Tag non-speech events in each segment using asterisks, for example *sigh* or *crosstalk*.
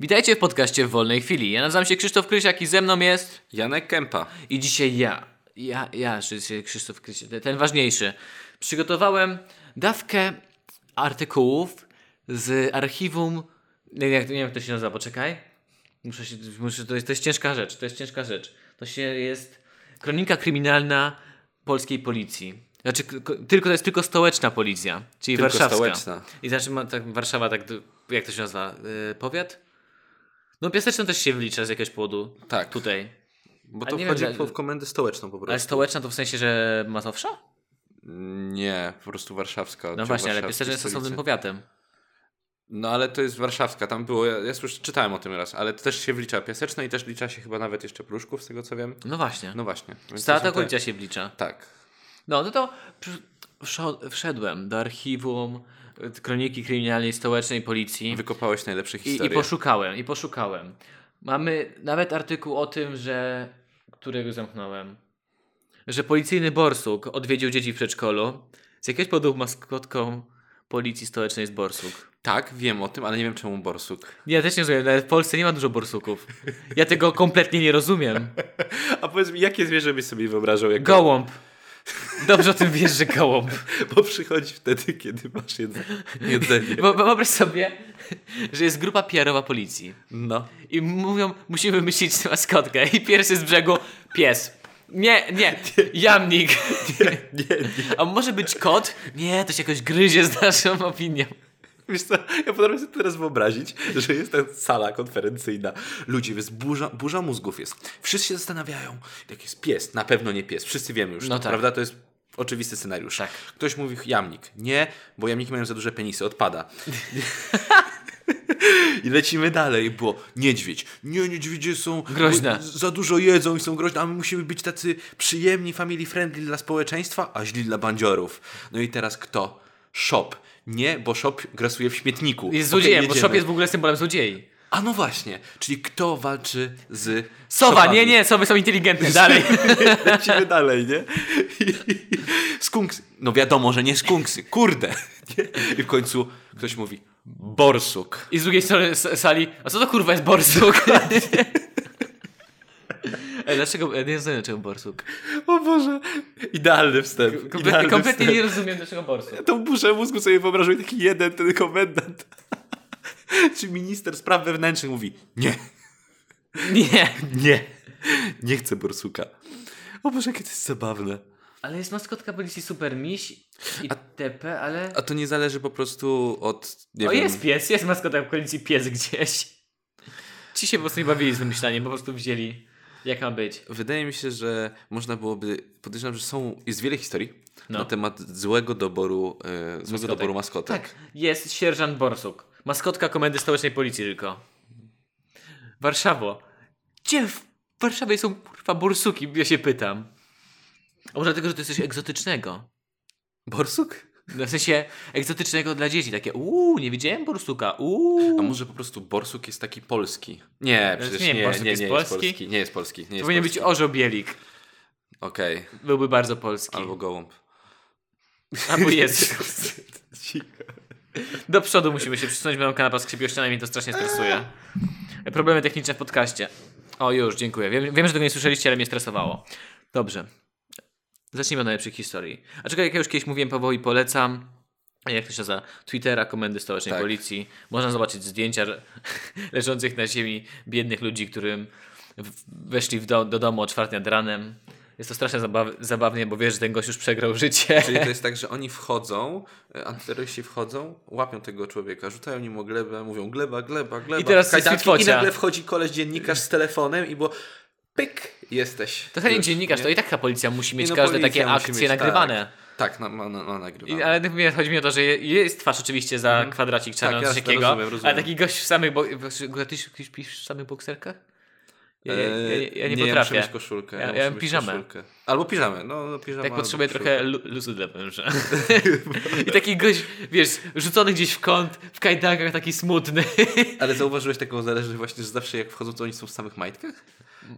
Witajcie w podcaście w wolnej chwili. Ja nazywam się Krzysztof Krysiak i ze mną jest. Janek Kępa. I dzisiaj ja, ja, ja, Krzysztof Krysiak, ten ważniejszy. Przygotowałem dawkę artykułów z archiwum. Nie, nie, nie wiem, jak to się nazywa, poczekaj. Muszę się, muszę, to, jest, to jest ciężka rzecz, to jest ciężka rzecz. To się jest kronika kryminalna polskiej policji. Znaczy, tylko to jest tylko stołeczna policja, czyli Tylko warszawska. stołeczna. I znaczy ma tak, Warszawa, tak, jak to się nazywa? Yy, powiat? No Piaseczno też się wlicza z jakiegoś powodu. Tak. Tutaj. Bo to wchodzi wiem, w komendę stołeczną po Ale prostu. stołeczna to w sensie, że Mazowsza? Nie, po prostu warszawska. No właśnie, ale Piaseczno jest osobnym powiatem. No ale to jest warszawska, tam było, ja, ja słysz, czytałem o tym raz, ale to też się wlicza Piaseczno i też licza się chyba nawet jeszcze Pruszków, z tego co wiem. No właśnie. No właśnie. Cała ta te- się wlicza. Tak. No, no to wszedłem do archiwum Kroniki Kryminalnej Stołecznej Policji Wykopałeś najlepsze i, historie. i poszukałem, i poszukałem. Mamy nawet artykuł o tym, że... którego zamknąłem? Że policyjny borsuk odwiedził dzieci w przedszkolu. Z jakiegoś powodu maskotką Policji Stołecznej jest borsuk. Tak, wiem o tym, ale nie wiem czemu borsuk. Ja też nie rozumiem, nawet w Polsce nie ma dużo borsuków. Ja tego kompletnie nie rozumiem. *laughs* A powiedz mi, jakie zwierzę byś sobie wyobrażał? Jako... Gołąb. Dobrze o tym wiesz, że gołąb. Bo przychodzi wtedy, kiedy masz jedzenie. jedzenie. Bo, wyobraź sobie, że jest grupa PR-owa policji. No. I mówią, musimy wymyślić maskotkę. I pierwszy z brzegu pies. Nie, nie, jamnik. Nie, nie. A może być kot? Nie, to się jakoś gryzie z naszą opinią. Wiesz co, ja potrafię sobie teraz wyobrazić, że jest ta sala konferencyjna. Ludzie, jest burza, burza mózgów jest. Wszyscy się zastanawiają, jak jest pies. Na pewno nie pies. Wszyscy wiemy już, No tak. prawda? To jest oczywisty scenariusz. Tak. Ktoś mówi jamnik. Nie, bo jamniki mają za duże penisy, odpada. *laughs* I lecimy dalej, bo niedźwiedź. Nie, niedźwiedzie są Groźne. za dużo jedzą i są groźne, a my musimy być tacy przyjemni, family friendly dla społeczeństwa, a źli dla bandziorów. No i teraz kto? Shop. Nie, bo shop grasuje w śmietniku. Jest złodziejem, bo jedziemy. szop jest w ogóle symbolem złodziei. A no właśnie, czyli kto walczy z Sowa, shopami? nie, nie, sowy są inteligentne. Dalej. *laughs* Lecimy dalej, nie? *laughs* I, skunksy. No wiadomo, że nie skunksy. Kurde. *laughs* I w końcu ktoś mówi borsuk. I z drugiej strony sali, a co to kurwa jest borsuk? Dlaczego, ja nie rozumiem dlaczego borsuk. O Boże. Idealny wstęp. Kompletnie, Idealny kompletnie wstęp. nie rozumiem dlaczego borsuk. Tą burzę mózgu sobie wyobrażam taki jeden, ten komendant. Czy minister spraw wewnętrznych mówi nie, Nie. nie, nie chcę borsuka. O Boże, jakie to jest zabawne. Ale jest maskotka policji Super Miś i TP, ale... A to nie zależy po prostu od, nie o, wiem... jest pies, jest maskotka policji pies gdzieś. Ci się po prostu nie bawili z wymyślaniem, po prostu wzięli jak ma być. Wydaje mi się, że można byłoby. Podejrzewam, że są. Jest wiele historii No. na temat złego doboru, e, złego doboru maskotek. Tak, jest sierżant Borsuk. Maskotka Komendy Stołecznej Policji tylko. Warszawo. Gdzie w Warszawie są kurwa borsuki? Ja się pytam. A może dlatego, że to jest coś egzotycznego? Borsuk? No, w sensie egzotycznego dla dzieci. Takie, uuu, nie widziałem borsuka, uuu. A może po prostu borsuk jest taki polski? Nie, przecież nie, nie, borsuk nie, jest nie polski? jest polski. Nie jest polski. Nie jest Powinien być polski. orzeł bielik. Okej. Byłby bardzo polski. Albo gołąb. Albo *laughs* jest. Do przodu musimy się przesunąć, bo kanapa skrzypi ścianami i to strasznie stresuje. Problemy techniczne w podcaście. O, już, dziękuję. Wiem, wiem, że tego nie słyszeliście, ale mnie stresowało. Dobrze. Zacznijmy od najlepszych historii. A czego jak ja już kiedyś mówiłem, powoli polecam. Jak to się nazywa? Twittera Komendy Stołecznej Tak. Policji. Można zobaczyć zdjęcia le- *laughs* leżących na ziemi biednych ludzi, którym weszli do, do domu o czwartej nad ranem. Jest to strasznie zabaw, zabawnie, bo wiesz, że ten gość już przegrał życie. Czyli to jest *laughs* tak, że oni wchodzą, e, antyterroryści wchodzą, łapią tego człowieka, rzucają nim o glebę, mówią gleba, gleba, gleba. I teraz kajdanki, street I nagle wchodzi koleś dziennikarz z telefonem i było pyk, jesteś. To chętnie dziennikarz, nie? to i tak ta policja musi mieć no każde takie akcje mieć, nagrywane. Tak, tak na, na, na nagrywane. I, ale nie chodzi mi o to, że je- jest twarz oczywiście za kwadracik czarny, Tak, coś takiego, rozumiem, rozumiem. ale taki gość w samych, bo, ty się kiedyś pisz w samych bokserkach? Ja, ja, ja, ja, ja nie, Ja muszę potrafię. koszulkę. Ja- ja muszę piżamę. koszulkę. Albo piżamę. No, no piżama tak potrzebuję trochę lu- luzu dla węża. I taki gość, wiesz, rzucony gdzieś w kąt, w kajdankach, taki smutny. Ale zauważyłeś taką zależność właśnie, że zawsze jak wchodzą, to oni są w samych majtkach?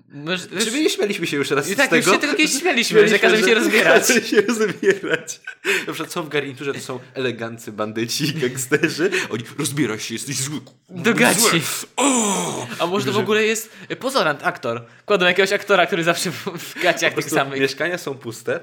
Może, Czy my nie śmialiśmy się już raz I z tak, już tego? się tylko kiedyś śmialiśmy, że każemy się rozbierać. *laughs* Każemy się rozbierać. Na przykład są w garniturze, to są elegancy bandyci, *laughs* gangsterzy. Oni, rozbieraj się, jesteś zły. Do gaci. O! A może to w ogóle jest pozorant, aktor. Kładą jakiegoś aktora, który zawsze w, gaciach tych samych. Mieszkania są puste.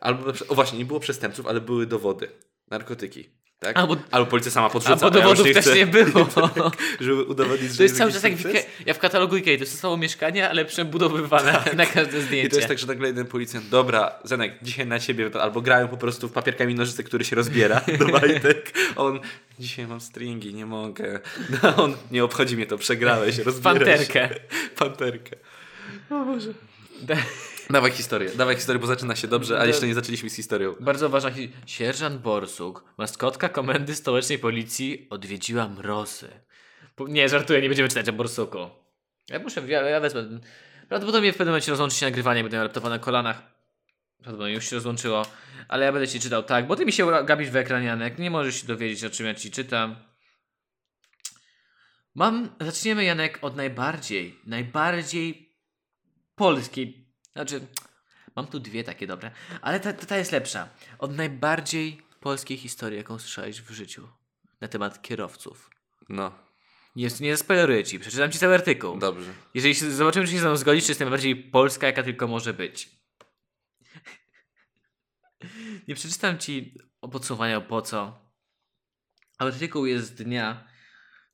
Albo, o właśnie, nie było przestępców, ale były dowody. Narkotyki. Tak? Albo- Albo policja sama podrzuca. Albo a ja dowodów nie też chcę, nie było. *laughs* Żeby udowodnić, że To jest cały czas jak w ja w katalogu Ikea, to jest to samo mieszkanie, ale przebudowywane *laughs* na każde I zdjęcie. to jest tak, że nagle jeden policjant, dobra, Zenek, dzisiaj na ciebie, albo grają po prostu w papierkami nożyce, który się rozbiera *laughs* do majtek. On, dzisiaj mam stringi, nie mogę. No, on, nie obchodzi mnie to, przegrałeś, rozbierasz. Panterkę. Panterkę. Da- Dawaj historię, dawaj historię, bo zaczyna się dobrze, a jeszcze nie zaczęliśmy z historią. Bardzo ważna hi- Sierżant Borsuk, maskotka komendy stołecznej policji, odwiedziła mrozy. Po- Nie, żartuję, nie będziemy czytać o Borsuku. Ja muszę, ja, ja wezmę. Prawdopodobnie w pewnym momencie rozłączy się nagrywanie, będę miał laptopa na kolanach. Prawdopodobnie już się rozłączyło. Ale ja będę ci czytał tak, bo ty mi się gapisz w ekran, Janek. Nie możesz się dowiedzieć, o czym ja ci czytam. Mam, zaczniemy Janek od najbardziej, najbardziej polskiej, znaczy mam tu dwie takie dobre, ale ta, ta jest lepsza. Od najbardziej polskiej historii, jaką słyszałeś w życiu na temat kierowców. No, Nie, nie zaspoileruję ci, przeczytam ci cały artykuł. dobrze. Jeżeli się, zobaczymy, czy się ze mną zgodzisz, czy jest najbardziej polska, jaka tylko może być. *laughs* Nie przeczytam ci podsumowania o po co. Artykuł jest z dnia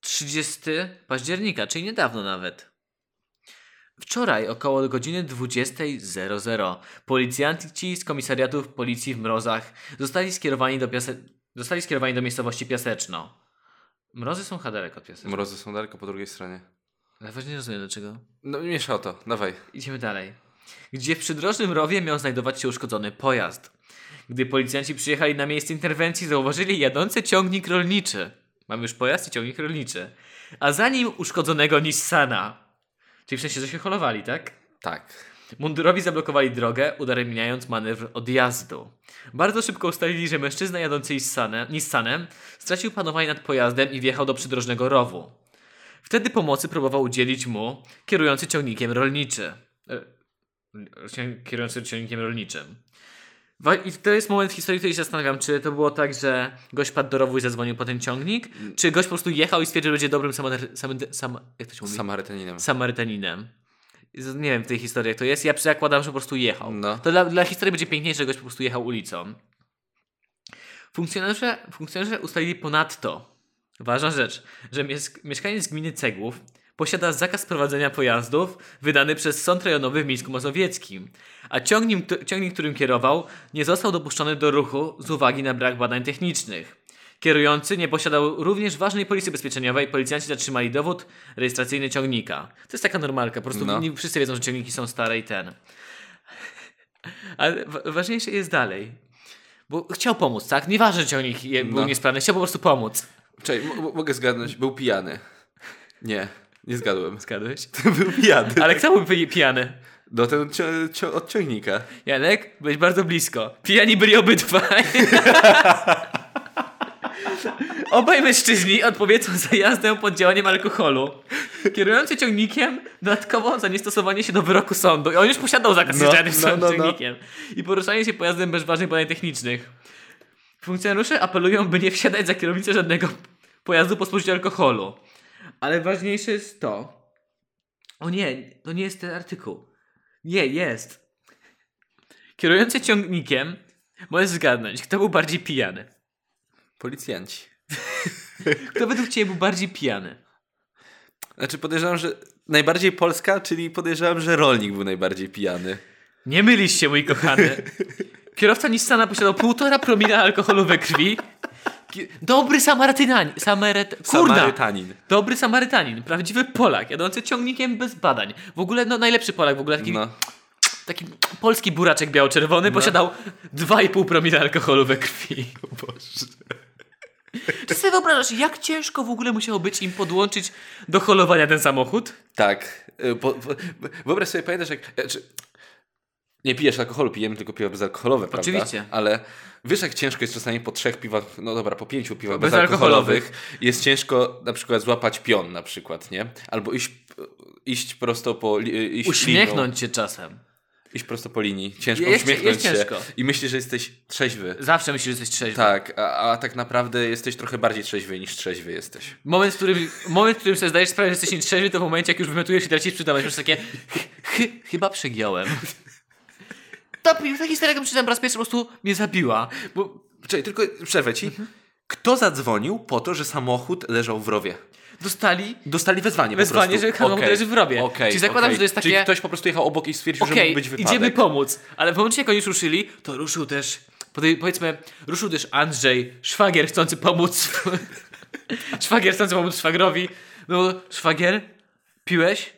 30 października, czyli niedawno nawet. Wczoraj około godziny 20.00 policjanci z komisariatów policji w Mrozach zostali skierowani do, piase... zostali skierowani do miejscowości Piaseczno. Mrozy są haderek od Piaseczno. Mrozy są daleko po drugiej stronie. Ale właśnie nie rozumiem dlaczego. No, miesza o to, dawaj. Idziemy dalej. Gdzie w przydrożnym rowie miał znajdować się uszkodzony pojazd. Gdy policjanci przyjechali na miejsce interwencji, zauważyli jadący ciągnik rolniczy. Mamy już pojazd i ciągnik rolniczy. A za nim uszkodzonego Nissana. Czyli w sensie, że się holowali, tak? Tak. Mundurowi zablokowali drogę, udaremniając manewr odjazdu. Bardzo szybko ustalili, że mężczyzna jadący Nissanem, stracił panowanie nad pojazdem i wjechał do przydrożnego rowu. Wtedy pomocy próbował udzielić mu kierujący ciągnikiem rolniczy. E, kierujący ciągnikiem rolniczym. I to jest moment w historii, w się zastanawiam, czy to było tak, że gość padł do rowu i zadzwonił po ten ciągnik, czy gość po prostu jechał i stwierdził, że będzie dobrym samaryt... Sam, sam, jak to się mówi? Samarytaninem. Samarytaninem. Nie wiem w tej historii jak to jest. Ja zakładam, że po prostu jechał. No. To dla, dla historii będzie piękniejsze, że gość po prostu jechał ulicą. Funkcjonariusze, funkcjonariusze ustalili ponadto, ważna rzecz, że mies- mieszkaniec gminy Cegłów posiada zakaz prowadzenia pojazdów wydany przez Sąd Rejonowy w Mińsku Mazowieckim, a ciągnik, ciągnik, którym kierował, nie został dopuszczony do ruchu z uwagi na brak badań technicznych. Kierujący nie posiadał również ważnej polisy bezpieczeniowej. Policjanci zatrzymali dowód rejestracyjny ciągnika. To jest taka normalka, po prostu No. wszyscy wiedzą, że ciągniki są stare i ten. *laughs* Ale wa- ważniejsze jest dalej. Bo chciał pomóc, tak? Nieważne, że ciągnik je- był No. niesprawny, chciał po prostu pomóc. M- mogę zgadnąć, był pijany. Nie, nie zgadłem. Zgadłeś? *laughs* był pijany. Ale kto był pi- pijany? Do ten cio- cio- od ciągnika. Janek, byłeś bardzo blisko. Pijani byli obydwaj. *laughs* Obaj mężczyźni odpowiedzą za jazdę pod działaniem alkoholu. Kierujący ciągnikiem dodatkowo za niestosowanie się do wyroku sądu. I on już posiadał zakaz No, jeżdżania tym no, no, no. ciągnikiem. I poruszanie się pojazdem bez ważnych badań technicznych. Funkcjonariusze apelują, by nie wsiadać za kierownicę żadnego pojazdu po spożyciu alkoholu. Ale ważniejsze jest to. O nie, to nie jest ten artykuł. Nie, jest. Kierujący ciągnikiem możesz zgadnąć, kto był bardziej pijany. Policjanci. *laughs* Kto według Ciebie był bardziej pijany? Znaczy podejrzewam, że najbardziej Polska, czyli podejrzewam, że rolnik był najbardziej pijany. Nie mylisz się, mój kochany. Kierowca Nissana posiadał półtora promila alkoholu we krwi. Dobry Samarytanin. Samaryt... Kurna! Samarytanin. Dobry Samarytanin. Prawdziwy Polak, jadący ciągnikiem bez badań. W ogóle, no najlepszy Polak w ogóle. Taki, No. taki polski buraczek biało-czerwony posiadał 2,5 promila alkoholu we krwi. Boże. Czy sobie wyobrażasz, jak ciężko w ogóle musiało być im podłączyć do holowania ten samochód? Tak. Y, Po, po, wyobraź sobie, pamiętasz jak... e, nie pijesz alkoholu, pijemy tylko piwa bezalkoholowe, prawda? Oczywiście. Ale wiesz, jak ciężko jest czasami po trzech piwach, no dobra, po pięciu piwach Bezalkoholowych. bezalkoholowych, jest ciężko na przykład złapać pion na przykład, nie? Albo iść, iść prosto po li, iść. Uśmiechnąć się czasem. Iść prosto po linii, ciężko Jest- uśmiechnąć jest się ciężko. i myślisz, że jesteś trzeźwy. Zawsze myślisz, że jesteś trzeźwy. Tak, a, a tak naprawdę jesteś trochę bardziej trzeźwy niż trzeźwy jesteś. Moment, w którym, moment, w którym sobie zdajesz sprawę, że jesteś nietrzeźwy, to w momencie, jak już wymiotujesz i tracisz przytomność, masz takie "Chy- chyba przegiąłem. Ta, ta historia, jaką przeczytałem po raz pierwszy, po prostu mnie zabiła. Bo Czekaj, tylko przerwę ci. Mhm. Kto zadzwonił po to, że samochód leżał w rowie? dostali Dostali wezwanie Wezwanie, że samochód Okej, leży w rowie. okej, Czyli zakładam, okej. że to jest Czyli takie- ktoś po prostu jechał obok i stwierdził, że okej, mógł być wypadek. idziemy pomóc. Ale w momencie, jak oni już ruszyli, to ruszył też, powiedzmy, ruszył też Andrzej, szwagier chcący pomóc. *laughs* szwagier chcący pomóc szwagrowi. No, szwagier, piłeś?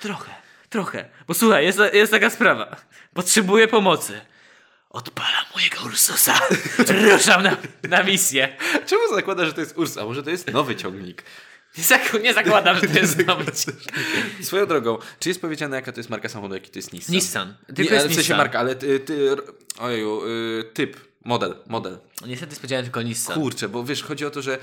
Trochę, trochę. Bo słuchaj, jest, jest taka sprawa. Potrzebuję pomocy. Odpalam mojego Ursusa. Ruszam na, na misję. Czemu zakłada, że to jest Urs? A może to jest nowy ciągnik? Nie, zak- nie zakładam, że to jest *laughs* nowy Swoją drogą, czy jest powiedziane, jaka to jest marka samochodu, jaki to jest Nissan? Nissan. Nie, Tylko ale jest w sensie Nissan. marka, ale ty, ty ojeju, y, typ, model, model. Niestety powiedziane tylko Nissan. Kurczę, bo wiesz, chodzi o to, że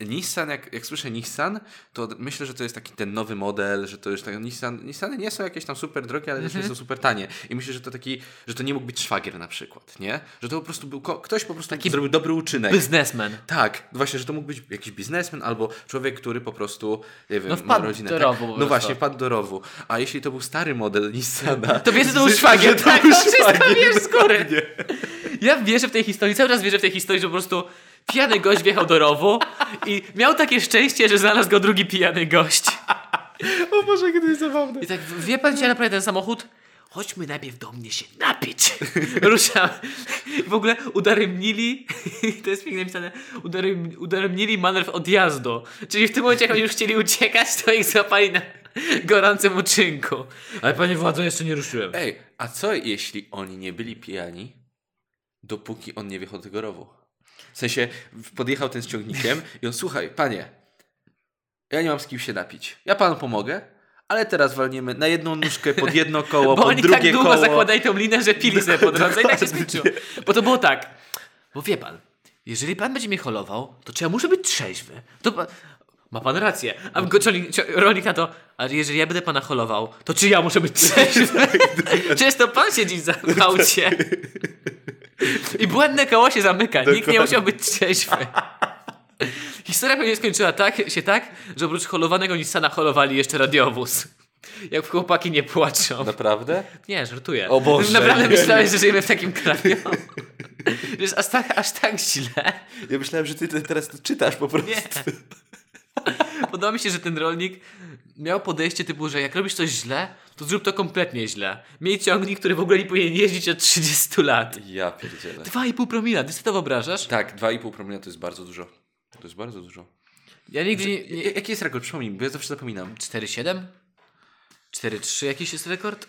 Nissan, jak, jak słyszę Nissan, to myślę, że to jest taki ten nowy model, że to już tak, Nissan, Nissany nie są jakieś tam super drogie, ale też nie są super tanie. I myślę, że to taki, że to nie mógł być szwagier na przykład, nie? Że to po prostu był, ktoś po prostu taki zrobił dobry uczynek. Biznesmen. Tak, właśnie, że to mógł być jakiś biznesmen albo człowiek, który po prostu, nie wiem, No ma rodzinę. do tak? rowu po No właśnie, wpadł do rowu. A jeśli to był stary model Nissana... To wiesz, że to był *laughs* szwagier. że Tak, był to wszystko wiesz z góry. *laughs* Ja wierzę w tej historii, cały czas wierzę w tej historii, że po prostu pijany gość wjechał do rowu i miał takie szczęście, że znalazł go drugi pijany gość. O Boże, kiedy jest zabawne. I tak, wie pan, gdzie naprawdę ten samochód? Chodźmy najpierw do mnie się napić. *laughs* Ruszam. I w ogóle udaremnili, *laughs* to jest pięknie napisane, udarem, udaremnili manewr odjazdu. Czyli w tym momencie, jak oni już chcieli uciekać, to ich złapali na gorącym uczynku. Ale panie władzo, jeszcze nie ruszyłem. Ej, a co jeśli oni nie byli pijani, dopóki on nie wjechał do tego rowu? W sensie, podjechał ten z ciągnikiem i on, słuchaj, panie, ja nie mam z kim się napić. Ja panu pomogę, ale teraz walniemy na jedną nóżkę pod jedno *laughs* koło, Bo pod oni drugie tak długo koło. zakładali tą linę, że pili sobie po drodze i tak się skończyło. Bo to było tak. Bo wie pan, jeżeli pan będzie mnie holował, to czy ja muszę być trzeźwy? To pan... Ma pan rację. A go- Rolnik na to, ale jeżeli ja będę pana holował, to czy ja muszę być *laughs* trzeźwy? Często pan siedzi za aucie *laughs* i błędne koło się zamyka. Nikt nie Dokładnie. musiał być trzeźwy. Historia pewnie skończyła tak, się tak, że oprócz holowanego Nissana holowali jeszcze radiowóz. Jak chłopaki nie płaczą. Naprawdę? Nie, żartuję. O Boże, Naprawdę myślałeś, że żyjemy w takim kraju? Że jest aż tak, aż tak źle? Ja myślałem, że ty teraz to czytasz po prostu. Nie. *laughs* Podoba mi się, że ten rolnik miał podejście typu, że jak robisz coś źle, to zrób to kompletnie źle. Miej ciągnik, który w ogóle nie powinien jeździć od 30 lat. Ja pierdzielę. 2,5 promila, ty sobie to wyobrażasz? Tak, 2,5 promila to jest bardzo dużo. To jest bardzo dużo. Ja nigdy nie... Nie... Jaki jest rekord? Przypomnij mi, bo ja zawsze zapominam. 4,7? 4,3 jakiś jest rekord?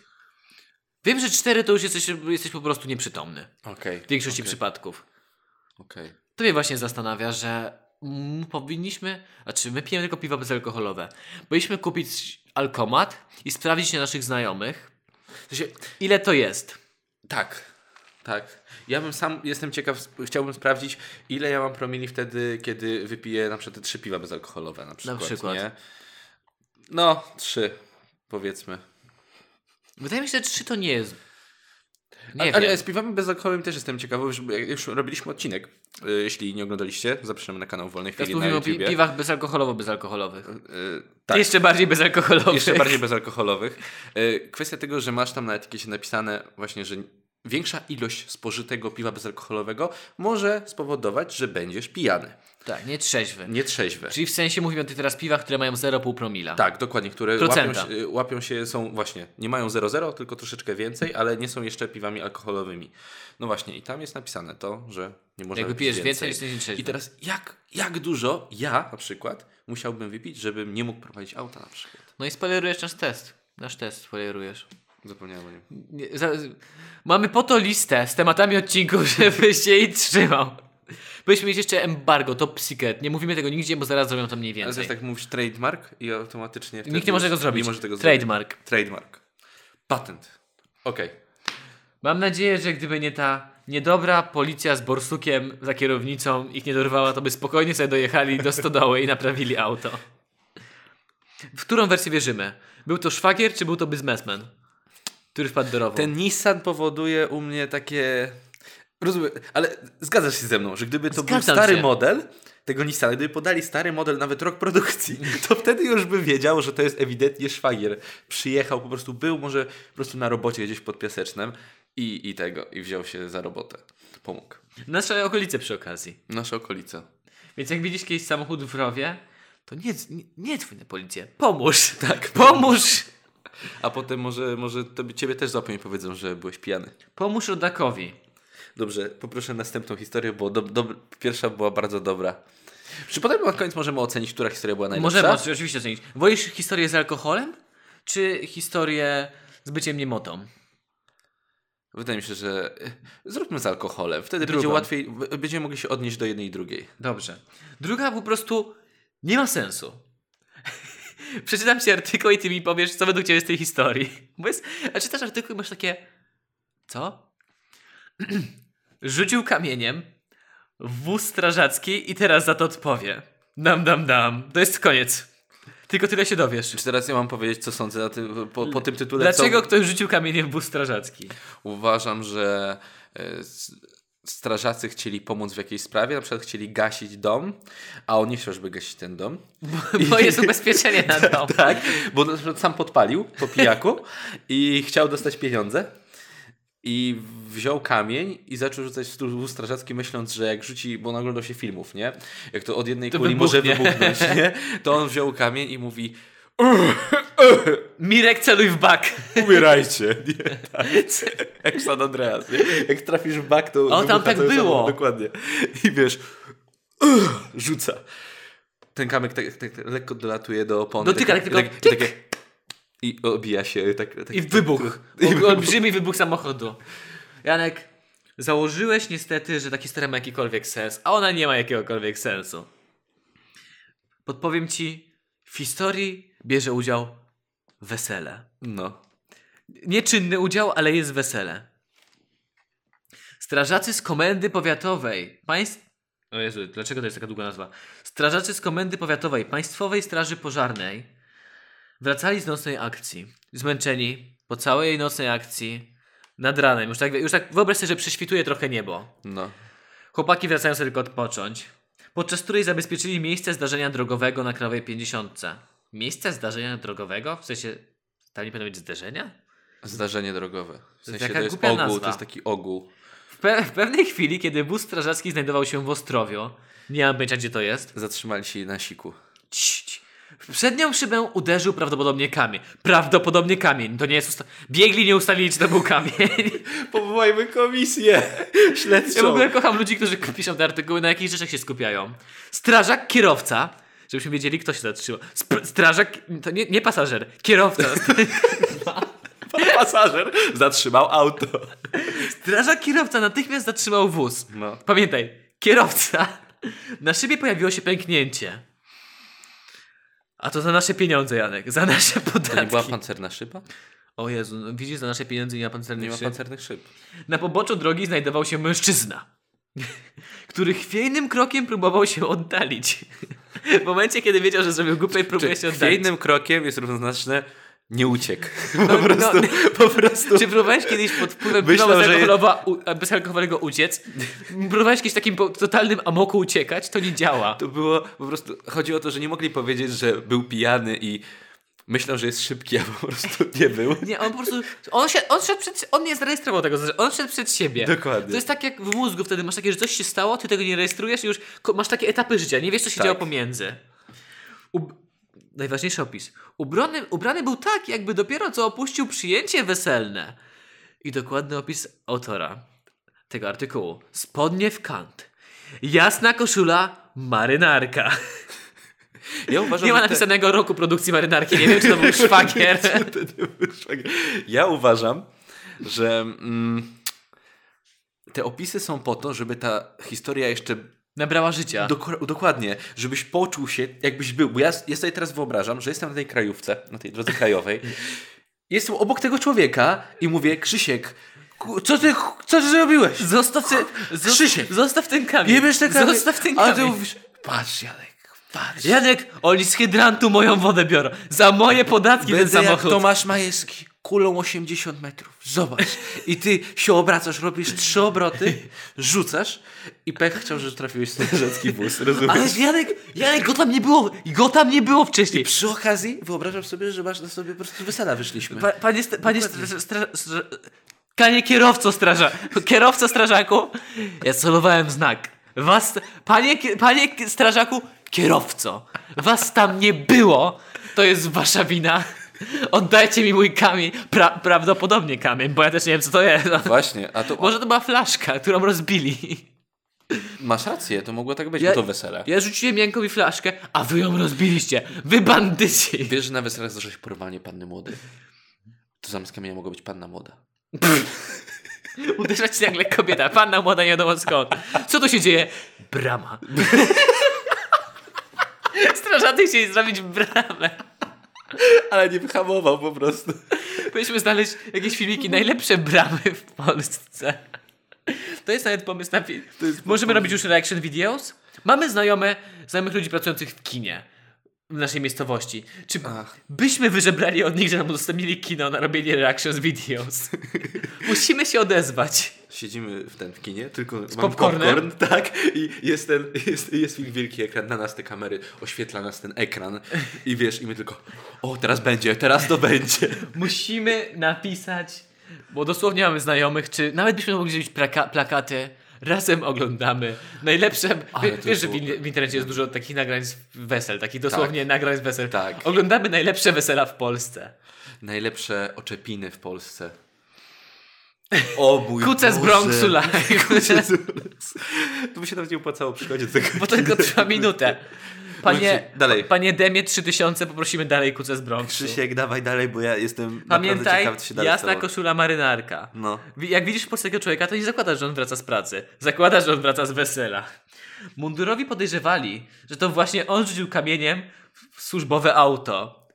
Wiem, że 4 to już jesteś, jesteś po prostu nieprzytomny. Okej. W większości okej, przypadków. Okej. To mnie właśnie zastanawia, że mm, powinniśmy, znaczy my pijemy tylko piwa bezalkoholowe. Powinniśmy kupić alkomat i sprawdzić na naszych znajomych, W sensie, ile to jest. Tak, tak. Ja bym sam, jestem ciekaw, chciałbym sprawdzić, ile ja mam promili wtedy, kiedy wypiję na przykład te trzy piwa bezalkoholowe na przykład, przykład. nie? No, trzy, powiedzmy. Wydaje mi się, że 3 to nie jest. Nie ale z piwami bezalkoholowymi też jestem ciekawy, już, robiliśmy odcinek. y, Jeśli nie oglądaliście, zapraszamy na kanał Wolnej Teraz Chwili na mówimy o piwach bezalkoholowo-bezalkoholowych. Y, tak. Jeszcze bardziej bezalkoholowych. Jeszcze bardziej bezalkoholowych. Y, Kwestia tego, że masz tam na etykiecie napisane właśnie, że większa ilość spożytego piwa bezalkoholowego może spowodować, że będziesz pijany. Tak, nie trzeźwy. Nietrzeźwy. Czyli w sensie mówimy o tych teraz piwach, które mają 0,5 promila. Tak, dokładnie, które łapią się, łapią się, są właśnie, nie mają 0,0, tylko troszeczkę więcej, ale nie są jeszcze piwami alkoholowymi. No właśnie, i tam jest napisane to, że nie można Jak wypić wypijesz więcej, więcej. jesteś nietrzeźwy. I teraz jak, jak dużo ja na przykład musiałbym wypić, żebym nie mógł prowadzić auta na przykład? No i spoilerujesz nasz test. Nasz test spoilerujesz. Zapomniałem o nim. Mamy po to listę z tematami odcinków, *laughs* żebyś się jej trzymał. Powinniśmy mieć jeszcze embargo, top secret. Nie mówimy tego nigdzie, bo zaraz zrobią to mniej Ale więcej. też tak mówisz trademark i automatycznie... Nikt nie może tego zrobić. Nie może tego Trademark. zrobić. Trademark. Patent. Okej. Mam nadzieję, że gdyby nie ta niedobra policja z borsukiem za kierownicą ich nie dorwała, to by spokojnie sobie dojechali do stodoły i naprawili auto. W którą wersję wierzymy? Był to szwagier, czy był to biznesmen? Który wpadł do rowu? Ten Nissan powoduje u mnie takie... Rozumiem, ale zgadzasz się ze mną, że gdyby to był Zgadzam stary się. model tego Nissana, gdyby podali stary model, nawet rok produkcji, *laughs* to wtedy już by wiedział, że to jest ewidentnie szwagier. Przyjechał, po prostu był może po prostu na robocie gdzieś pod Piasecznem i, i tego, i wziął się za robotę. Pomógł. Nasze okolice przy okazji. Nasze okolice. Więc jak widzisz kiedyś samochód w rowie, to nie, nie, nie dzwoń na policję. Pomóż. Tak. Pomóż. A potem może, może to ciebie też złapią i powiedzą, że byłeś pijany. Pomóż rodakowi. Dobrze, poproszę następną historię, bo do, do, pierwsza była bardzo dobra. Czy potem na koniec możemy ocenić, która historia była najlepsza? Możemy oczywiście ocenić. Wolisz historię z alkoholem, czy historię z byciem niemotą? Wydaje mi się, że e, zróbmy z alkoholem. Wtedy Drugą. będzie łatwiej, będziemy mogli się odnieść do jednej i drugiej. Dobrze. Druga po prostu nie ma sensu. Przeczytam ci artykuł i ty mi powiesz, co według ciebie z tej historii. Bo jest, a czytasz artykuł i masz takie... Co? *clears throat* Rzucił kamieniem w wóz strażacki i teraz za to odpowie. Dam, dam, dam. To jest koniec. Tylko tyle się dowiesz. Czy teraz ja mam powiedzieć, co sądzę na tym, po, po tym tytule? Dlaczego co... ktoś rzucił kamieniem w wóz strażacki? Uważam, że e, strażacy chcieli pomóc w jakiejś sprawie, na przykład chcieli gasić dom, a on nie chciał, żeby gasić ten dom. Bo jest ubezpieczenie na *laughs* dom. Tak, bo na przykład sam podpalił po pijaku *laughs* i chciał dostać pieniądze. I wziął kamień i zaczął rzucać w wóz strażacki, myśląc, że jak rzuci, bo on oglądał się filmów, nie? Jak to od jednej To kuli może wybuchnie. wybuchnąć, nie? *laughs* To on wziął kamień i mówi Mirek, celuj w bak. umierajcie. *laughs* Nie? Tak. Jak San Andreas, nie? Jak trafisz w bak, to O, tam tak było. Dokładnie. I wiesz, *clears throat* rzuca. Ten kamyk tak, tak, tak lekko dolatuje do opony. Dotyka, tak tylko takie, I obija się. Tak, tak, I wybuch. I olbrzymi wybuch samochodu. Janek, założyłeś niestety, że ta historia ma jakikolwiek sens, a ona nie ma jakiegokolwiek sensu. Podpowiem ci, w historii bierze udział wesele. No. Nieczynny udział, ale jest wesele. Strażacy z komendy powiatowej państw... O Jezu, dlaczego to jest taka długa nazwa? Strażacy z komendy powiatowej Państwowej Straży Pożarnej wracali z nocnej akcji. Zmęczeni po całej nocnej akcji. Nad ranem. Już tak, już tak wyobraź sobie, że prześwituje trochę niebo. No. Chłopaki wracają sobie tylko odpocząć. Podczas której zabezpieczyli miejsce zdarzenia drogowego na Krajowej 50. Miejsce zdarzenia drogowego? W sensie, tam nie powinno być zdarzenia? Zdarzenie drogowe. W sensie taka to jest ogół, nazwa. to jest taki ogół. W, pe- w pewnej chwili, kiedy wóz strażacki znajdował się w Ostrowiu, nie mam pojęcia gdzie to jest, Zatrzymali się na siku. Cii. w przednią szybę uderzył prawdopodobnie kamień. Prawdopodobnie kamień. To nie jest usta- Biegli nie ustalili, czy to był kamień. *laughs* Powołajmy komisję śledczą. Ja w ogóle kocham ludzi, którzy piszą te artykuły, na jakich rzeczach się skupiają. Strażak, kierowca, żebyśmy wiedzieli, kto się zatrzymał. Sp- strażak, to nie, nie pasażer, kierowca. *laughs* Pasażer zatrzymał auto. Strażak, kierowca natychmiast zatrzymał wóz. No. Pamiętaj, kierowca. Na szybie pojawiło się pęknięcie. A to za nasze pieniądze, Janek. Za nasze To podatki. nie była pancerna szyba? O Jezu, no widzisz, za nasze pieniądze nie ma pancernych Nie ma szyb. pancernych szyb. Na poboczu drogi znajdował się mężczyzna, *laughs* który chwiejnym krokiem próbował się oddalić. W momencie, kiedy wiedział, że zrobił głupie, próbuje się oddalić. Chwiejnym krokiem jest równoznaczne nie uciekł. No, *laughs* Po prostu, no. po prostu. Czy próbowałeś kiedyś pod wpływem Myślał, bezalkoholowa- u- bezalkoholowego uciec? Próbowałeś kiedyś takim totalnym amoku uciekać? To nie działa. To było po prostu. Chodzi o to, że nie mogli powiedzieć, że był pijany i myślał, że jest szybki, *laughs* a po prostu nie był. Nie, on po prostu. On, się, on, szedł przed, on nie zarejestrował tego, on szedł przed siebie. Dokładnie. To jest tak jak w mózgu, wtedy masz takie, że coś się stało, ty tego nie rejestrujesz i już masz takie etapy życia, nie wiesz, co się Tak. działo pomiędzy. Ub... Najważniejszy opis. Ubrany, ubrany był tak, jakby dopiero co opuścił przyjęcie weselne. I dokładny opis autora tego artykułu. Spodnie w kant. Jasna koszula, marynarka. *laughs* Ja uważam, Nie ma że te- napisanego roku produkcji marynarki. Nie wiem, czy to był szwagier. Ja uważam, że mm, te opisy są po to, żeby ta historia jeszcze Nabrała życia. Dok- dokładnie, żebyś poczuł się, jakbyś był. Bo ja, ja sobie teraz wyobrażam, że jestem na tej krajówce, na tej drodze krajowej. Jestem obok tego człowieka i mówię, Krzysiek, Co ty, co ty zrobiłeś? Zostaw ten, Krzysiek. zostaw ten kamień. Nie bierz te kamienie. Zostaw ten A kamień. ty mówisz, patrz Janek, patrz. Janek, oni z hydrantu moją wodę biorą. Za moje podatki ten Będę jak samochód. Tomasz Majewski, kulą 80 metrów. Zobacz. I ty się obracasz, robisz trzy obroty, rzucasz i pech chciał, że trafiłeś w strażacki wóz, rozumiesz? Ale Janek, Janek, go tam nie było. Go tam nie było wcześniej. Przy okazji wyobrażam sobie, że masz na sobie po prostu wesela wyszliśmy. Pa, panie, st- panie stra, stra, stra, Panie kierowco straża, kierowco strażaku, ja celowałem znak. Was, panie, panie strażaku, kierowco, was tam nie było, to jest wasza wina. Oddajcie mi mój kamień, pra, prawdopodobnie kamień, bo ja też nie wiem co to jest. Właśnie, a to Może to była flaszka, którą rozbili. masz rację, to mogło tak być, Ja- bo to wesele. Ja rzuciłem Jankowi flaszkę, a wy ją rozbiliście. Wy bandyci. Wiesz, że na weselach zdarza się porwanie panny młodej. To zamiast kamienia mogła być panna młoda. Uderzać nagle kobieta, panna młoda nie wiadomo skąd. Co tu się dzieje? Brama. Strażacy chcieli zrobić bramę. Ale nie wyhamował po prostu. Powinniśmy znaleźć jakieś filmiki, najlepsze bramy w Polsce. To jest nawet pomysł na film. Możemy robić już reaction videos? Mamy znajome, znajomych ludzi pracujących w kinie w naszej miejscowości. Czy Ach. byśmy wyżebrali od nich, że nam udostępnili kino na robienie reactions videos? *laughs* Musimy się odezwać. Siedzimy w ten w kinie, tylko mam popcornem? popcorn, *laughs* tak, i jest ten, jest, jest wielki ekran, na nas te kamery, oświetla nas ten ekran i wiesz, i my tylko, o teraz będzie, teraz to będzie. *laughs* Musimy napisać, bo dosłownie mamy znajomych, czy nawet byśmy mogli zrobić plaka- plakaty. Razem oglądamy. Najlepsze. Wiesz, że w, internecie jest dużo takich nagrań z wesel, takich dosłownie nagrań z wesel. Tak. Oglądamy najlepsze wesela w Polsce. Najlepsze oczepiny w Polsce. *laughs* O mój Kuce z. Bronxu live. *laughs* Kuce z. To by się nawet nie opłacało przychodzić do tego. Bo tylko trwa minutę. Panie, dalej. panie Demie 3000 poprosimy dalej kuce z Bronxu. Krzysiek, dawaj dalej, bo ja jestem naprawdę Pamiętaj, ciekawy, co się dalej jasna stało. koszula marynarka. No. Jak widzisz polskiego człowieka, to nie zakładasz, że on wraca z pracy. Zakładasz, że on wraca z wesela. Mundurowi podejrzewali, że to właśnie on rzucił kamieniem w służbowe auto.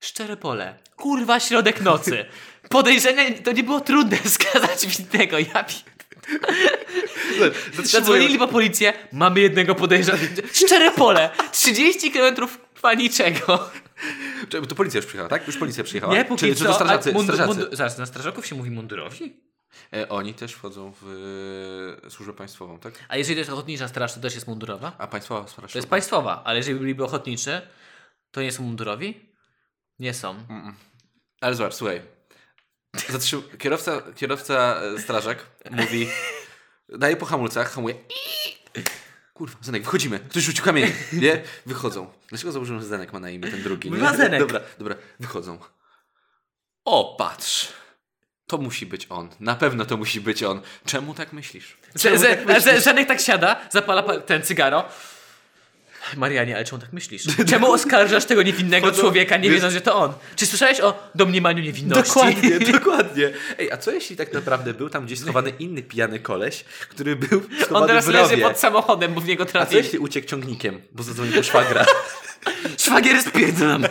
Szczere pole. Kurwa, środek nocy. *laughs* Podejrzenie to nie było trudne *laughs* wskazać winnego. Ja pi... Zadzwonili po policję. Mamy jednego podejrzanego. Szczere pole. 30 km trwa niczego. Czekaj, To policja już przyjechała, tak? Już policja przyjechała? Nie, póki czy, co. czy to strażacy? strażacy. zaraz, na strażaków się mówi mundurowi? E, oni też wchodzą w e, służbę państwową, tak? A jeżeli to jest ochotnicza straż, to też jest mundurowa? A państwowa straż. To jest państwowa, ale jeżeli byliby ochotniczy, to nie są mundurowi? Nie są. Ale zobacz, słuchaj. Zatrzym... Kierowca, kierowca e, strażak mówi, daje po hamulcach, hamuje. Kurwa, Zenek, wychodzimy. Ktoś rzucił kamień. Nie? Wychodzą. Dlaczego założyłem, że Zenek ma na imię ten drugi? Nie? Ma Zenek. Dobra, dobra, wychodzą. O, patrz. To musi być on. Na pewno to musi być on. Czemu tak myślisz? Że, tak że, Żanek tak siada, zapala pa- ten cygaro. Marianie, ale czemu tak myślisz? *laughs* Czemu oskarżasz tego niewinnego człowieka, nie wiesz- wiedząc, że to on? Czy słyszałeś o domniemaniu niewinności? Dokładnie, *laughs* dokładnie. Ej, a co jeśli tak naprawdę był tam gdzieś schowany inny pijany koleś, który był On teraz w leży pod samochodem, bo w niego A co jeśli uciekł ciągnikiem, bo zadzwonił po szwagra? *laughs* Szwagier spierdzam.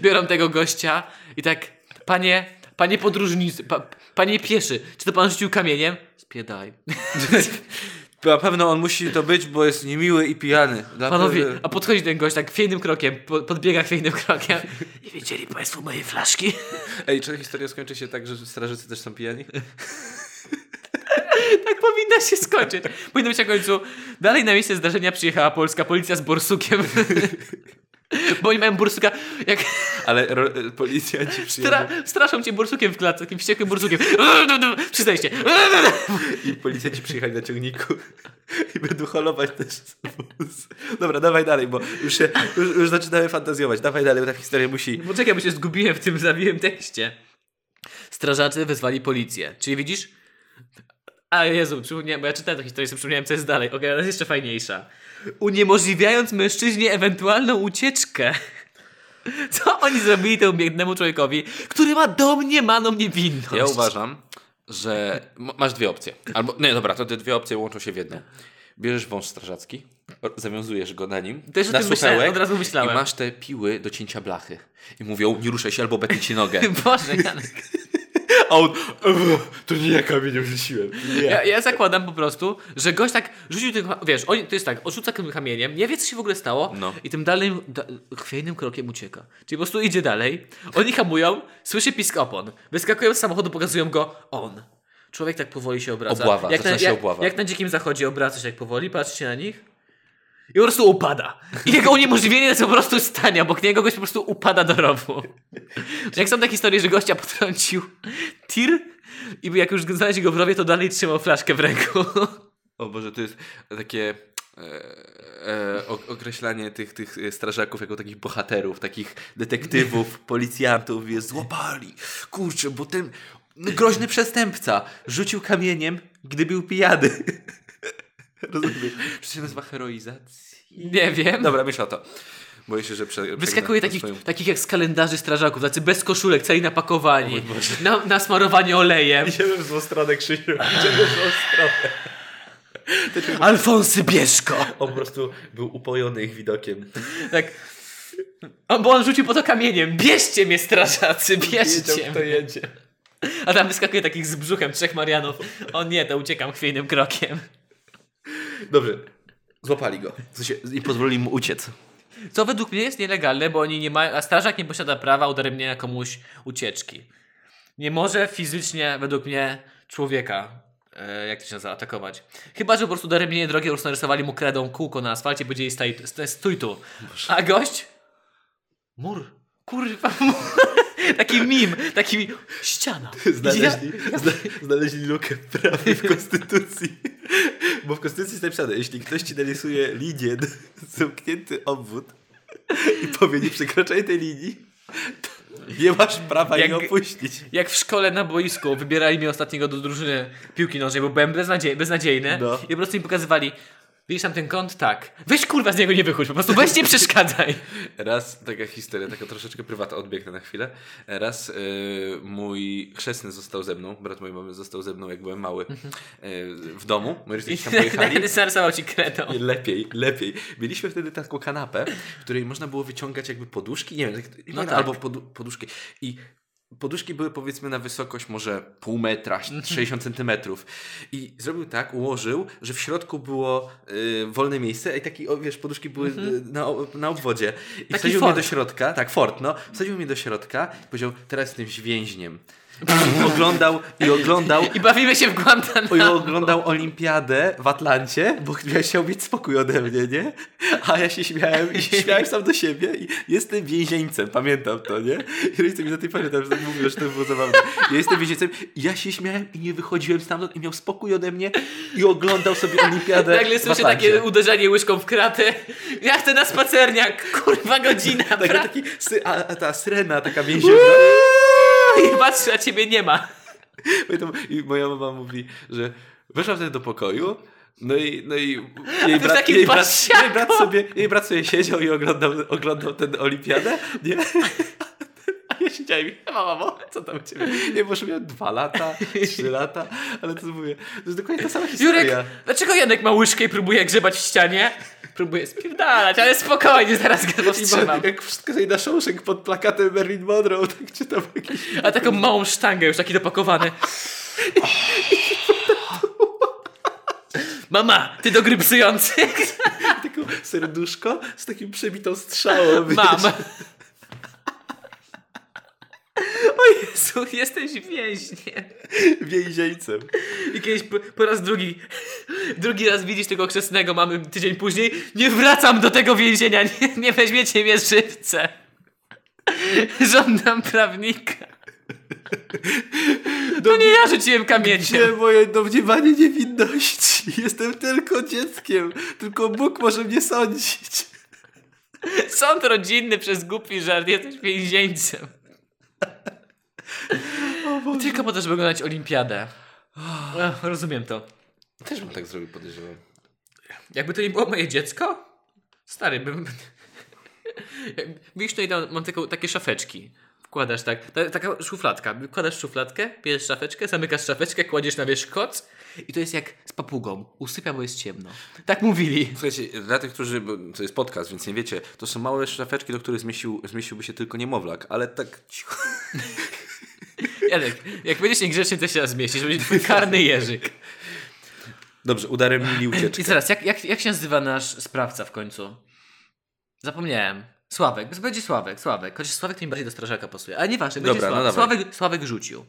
Biorą tego gościa i tak, panie, panie podróżnicy, pa, panie pieszy, czy to pan rzucił kamieniem? Spiedaj. Na pewno on musi to być, bo jest niemiły i pijany. Dla Panowie, a podchodzi ten gość tak chwiejnym krokiem, po- podbiega chwiejnym krokiem. Nie wiedzieli państwo mojej flaszki? Ej, czy ta historia skończy się tak, że strażacy też są pijani? *laughs* Tak powinna się skończyć. Powinno być na końcu. Dalej na miejsce zdarzenia przyjechała polska policja z borsukiem. *laughs* Bo oni mają borsuka, jak Ale ro, policjanci przyjadą stra, straszą cię borsukiem w klatce, takim wściekłym borsukiem. Przyznaj się. i policjanci przyjechali na ciągniku i będą holować też wóz. Dobra, dawaj dalej, bo już, się, już, już zaczynamy fantazjować. Dawaj dalej, bo ta historia musi... Poczekaj, bo się zgubiłem w tym zawiłym tekście. Strażacy wezwali policję. Czyli widzisz? A Jezu, przypomniałem, bo ja czytałem tę historię, sobie przypomniałem, co jest dalej. Okej, ale jest jeszcze fajniejsza. Uniemożliwiając mężczyźnie ewentualną ucieczkę. *laughs* Co oni zrobili temu biednemu człowiekowi, który ma domniemaną niewinność? Ja uważam, że masz dwie opcje. Albo, nie, dobra, to te dwie opcje łączą się w jedną. Bierzesz wąż strażacki, zawiązujesz go na nim, Też o na tym myślałem, suchełek od razu myślałem. i masz te piły do cięcia blachy. I mówią, nie ruszaj się albo betnij ci nogę. *laughs* Boże, Janek. A on, "Ech, to nie ja kamieniem rzuciłem. Nie. Ja, ja zakładam po prostu, że gość tak rzucił tym, wiesz, on, to jest tak, odrzuca tym kamieniem, nie wie co się w ogóle stało No. i tym dalej, da, chwiejnym krokiem ucieka. Czyli po prostu idzie dalej, oni hamują, słyszy pisk opon, wyskakują z samochodu, pokazują go, on. Człowiek tak powoli się obraca. Obława, jak na, się jak, obława. jak na dzikim zachodzie obraca się jak powoli, patrzy na nich i po prostu upada. I jego uniemożliwienie to po prostu stanie obok niego, gość po prostu upada do rowu. Jak są te historie, że gościa potrącił tir i jak już znaleźli go w rowie, to dalej trzymał flaszkę w ręku. O Boże, to jest takie e, e, o- określanie tych, tych strażaków jako takich bohaterów, takich detektywów, *laughs* policjantów, jest złapali. Kurczę, bo ten groźny przestępca rzucił kamieniem, gdy był pijany. Rozumiesz? Czy to się nazywa heroizacja? Nie wiem. Dobra, myśl o to. Boję się, że prze, Wyskakuje takich, swoją- takich jak z kalendarzy strażaków, tacy bez koszulek, cali napakowani, na, nasmarowani olejem. *laughs* Idziemy w złą stronę, Krzysiu. Idziemy w złą stronę. Alfonsy Bieszko! On po prostu był upojony ich widokiem. Tak. On, bo on rzucił po to kamieniem. Bierzcie mnie, strażacy, Wiedział, bierzcie kto mnie. jedzie. A tam wyskakuje takich z brzuchem trzech Marianów. O nie, to uciekam chwiejnym krokiem. Dobrze. Złapali go. W sensie, I pozwolili mu uciec. Co według mnie jest nielegalne, bo oni nie mają, a strażak nie posiada prawa udaremnienia komuś ucieczki. Nie może fizycznie, według mnie, człowieka, e, jak to się nazywa, atakować. Chyba, że po prostu daremnienie drogi, po prostu narysowali mu kredą kółko na asfalcie i powiedzieli staj, stój tu. A gość? Mur. Kurwa, mur. Taki mim, taki ściana. *laughs* Znaleźli, zna, znaleźli lukę prawie w Konstytucji. Bo w Konstytucji jest napisane, jeśli ktoś ci narysuje linię, *laughs* zamknięty obwód i powie, nie przekraczaj tej linii, to nie masz prawa Jak- jej opuścić. Jak w szkole na boisku wybierali mnie ostatniego do drużyny piłki nożnej, bo byłem beznadziej, beznadziejny No. i po prostu mi pokazywali Widzisz tam ten kąt? Tak. Weź kurwa z niego nie wychodź, po prostu weź nie przeszkadzaj. *laughs* Raz taka historia, taka troszeczkę prywatna, odbiegnę na chwilę. Raz y, mój chrzestny został ze mną, brat mojej mamy został ze mną, jak byłem mały, y, w domu. Moi rodzice tam *laughs* pojechali. Kiedy narysował ci kredą. Lepiej, lepiej. Mieliśmy wtedy taką kanapę, w której można było wyciągać jakby poduszki, nie wiem, No tak. albo podu poduszki. I poduszki były powiedzmy na wysokość może pół metra, Mhm. 60 centymetrów. I zrobił tak, ułożył, że w środku było y, wolne miejsce i taki, o, wiesz, poduszki były y, na, na obwodzie. I wsadził mnie do środka, tak, fort, no. Wsadził mnie do środka i powiedział, teraz jestem więźniem. I oglądał, i oglądał, I bawimy się w i Guantanamo. oglądał olimpiadę w Atlancie, bo chciał mieć spokój ode mnie, nie? A ja się śmiałem i śmiałem sam do siebie i jestem więźnieńcem, pamiętam to, nie? I rodzice mi do tej pory tam mówią, że to było zabawne. Ja jestem więźnieńcem i ja się śmiałem i nie wychodziłem stamtąd i miał spokój ode mnie i oglądał sobie olimpiadę Nagle słyszę takie uderzenie łyżką w kratę. Ja chcę na spacerniak. Kurwa godzina. Pra- taki, a ta syrena taka więzienna. I patrzę, a ciebie nie ma. I moja mama mówi, że weszła wtedy do pokoju, no i, no i jej, brat, jej, brat, jej, brat sobie, jej brat sobie siedział i oglądał, oglądał tę olimpiadę, nie? Ja *laughs* siedziałem i mama, mamo, co tam u ciebie? Nie, może miałem dwa lata, trzy lata, ale to mówię, to jest dokładnie ta sama historia. Jurek, dlaczego Janek ma łyżkę i próbuje grzebać w ścianie? Próbuje spierdalać, ale spokojnie, zaraz go powstrzymam. ma, jak wszystko sobie na szołszek pod plakatem Marilyn Monroe, tak czytam jakiś... A taką małą sztangę już taki dopakowany. Mama, ty do gry psujących? Tylko serduszko z takim przebitą strzałą. wiesz. Mam. O Jezu, jesteś więźniem. Więzieńcem. I kiedyś po, po raz drugi, drugi raz widzisz tego chrzestnego mamy tydzień później. Nie wracam do tego więzienia, nie, nie weźmiecie mnie żywce. Żądam prawnika. To nie ja rzuciłem kamieniem. moje domniewanie niewinności? Jestem tylko dzieckiem. Tylko Bóg może mnie sądzić. Sąd rodzinny przez głupi żart, jesteś więźnieńcem. *laughs* Tylko po to, żeby oglądać olimpiadę. Ech, rozumiem to. Też bym tak zrobił, podejrzewam. Jakby to nie było moje dziecko? Stary, bym... Widzisz, tutaj tam mam taką, takie szafeczki. Wkładasz tak, ta, taka szufladka. Wkładasz szufladkę, bierzesz szafeczkę, zamykasz szafeczkę, kładziesz na wierzch koc I to jest jak z papugą. Usypia, bo jest ciemno. Tak mówili. Słuchajcie, dla tych, którzy, to jest podcast, więc nie wiecie, to są małe szafeczki, do których zmieścił, zmieściłby się tylko niemowlak, ale tak cicho. *laughs* Janek, jak będziesz niegrzeczny, to się raz zmieścisz. Będzie twój karny jeżyk. Dobrze, udaremnili I ucieczkę. teraz, jak, jak, jak się nazywa nasz sprawca w końcu? Zapomniałem. Sławek. Będzie Sławek, Sławek. Chociaż Sławek to mi bardziej do strażaka pasuje. Ale nieważne, będzie Dobra, no Sławek. dawaj. Sławek. Sławek rzucił.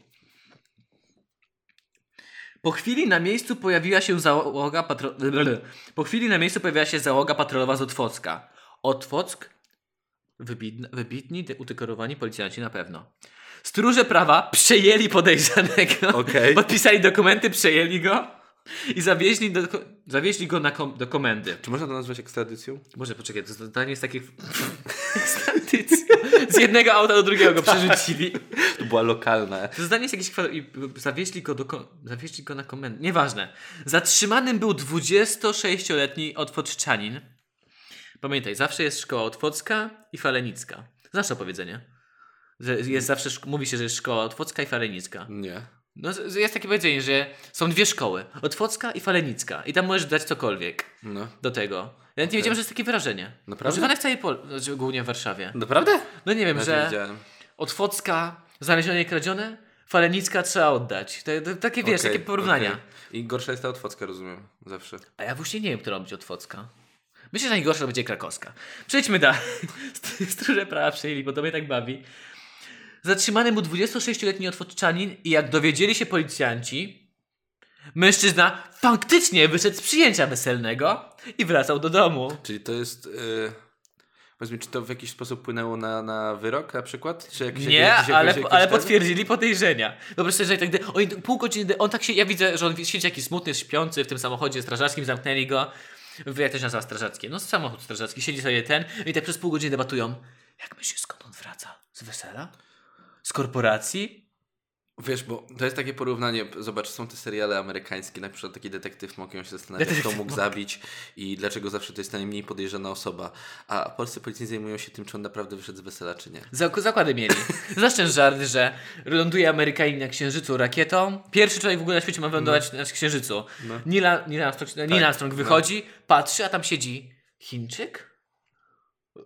Po chwili na miejscu pojawiła się załoga patro... Po chwili na miejscu pojawiła się załoga patrolowa z Otwocka. Otwock? Wybitni, wybitni udekorowani policjanci na pewno. Stróże prawa przejęli podejrzanego. Okej. *laughs* Podpisali dokumenty, przejęli go i zawieźli, do, zawieźli go na kom, do komendy. Czy można to nazwać ekstradycją? Może poczekaj, to zadanie jest takie. *laughs* Ekstradycja. Z jednego auta do drugiego go przerzucili. To była lokalna. To zdanie jest jakieś. I zawieźli go, do, zawieźli go na komendę. Nieważne. Zatrzymanym był 26-letni otwoczanin. Pamiętaj, zawsze jest szkoła otwocka i falenicka. Znasz to powiedzenie? Że jest zawsze, mówi się, że jest szkoła otwocka i falenicka. Nie. No, jest takie powiedzenie, że są dwie szkoły. Otwocka i falenicka. I tam możesz dać cokolwiek No. do tego. Ja nawet nie wiedziałem, że jest takie wyrażenie. Naprawdę? Używane w całej Polsce, znaczy głównie w Warszawie. Naprawdę? No nie wiem, że wiedziałem. Otwocka znalezione i kradzione, Falenicka trzeba oddać. To, to, takie wiesz, Okej, takie porównania. okej. I gorsza jest ta otwocka, rozumiem. Zawsze. A ja właśnie nie wiem, która będzie Otwocka. Myślę, że najgorsza będzie krakowska. Przejdźmy dalej. *laughs* Stróże prawa przejęli, bo to mnie tak bawi. Zatrzymany był 26-letni otwoczanin i jak dowiedzieli się policjanci, mężczyzna faktycznie wyszedł z przyjęcia weselnego i wracał do domu. Czyli to jest... Yy... Powiedz mi, czy to w jakiś sposób płynęło na, na wyrok na przykład? Czy jakieś, Nie, jakieś, ale, jakieś, ale potwierdzili podejrzenia. Sobie, że tak, oni pół godziny, on tak się, ja widzę, że on siedzi jakiś smutny, śpiący w tym samochodzie strażackim, zamknęli go. Jak to się nazywa strażackie? No samochód strażacki. Siedzi sobie ten i tak przez pół godziny debatują. Jak myślisz, skąd on wraca? Z wesela? Z korporacji? Wiesz, bo to jest takie porównanie, zobacz, są te seriale amerykańskie, na przykład taki detektyw mógł się zastanawiać, kto Detektyw mógł Monk. zabić i dlaczego zawsze to jest najmniej podejrzana osoba. A polscy policjanci zajmują się tym, czy on naprawdę wyszedł z wesela, czy nie. Zak- zakłady mieli. *laughs* Ten żart, że ląduje Amerykanin na Księżycu rakietą. Pierwszy człowiek w ogóle na świecie ma wylądować na Księżycu. No. Neil, Ar- Neil, Armstrong, Neil Armstrong wychodzi, patrzy, a tam siedzi Chińczyk,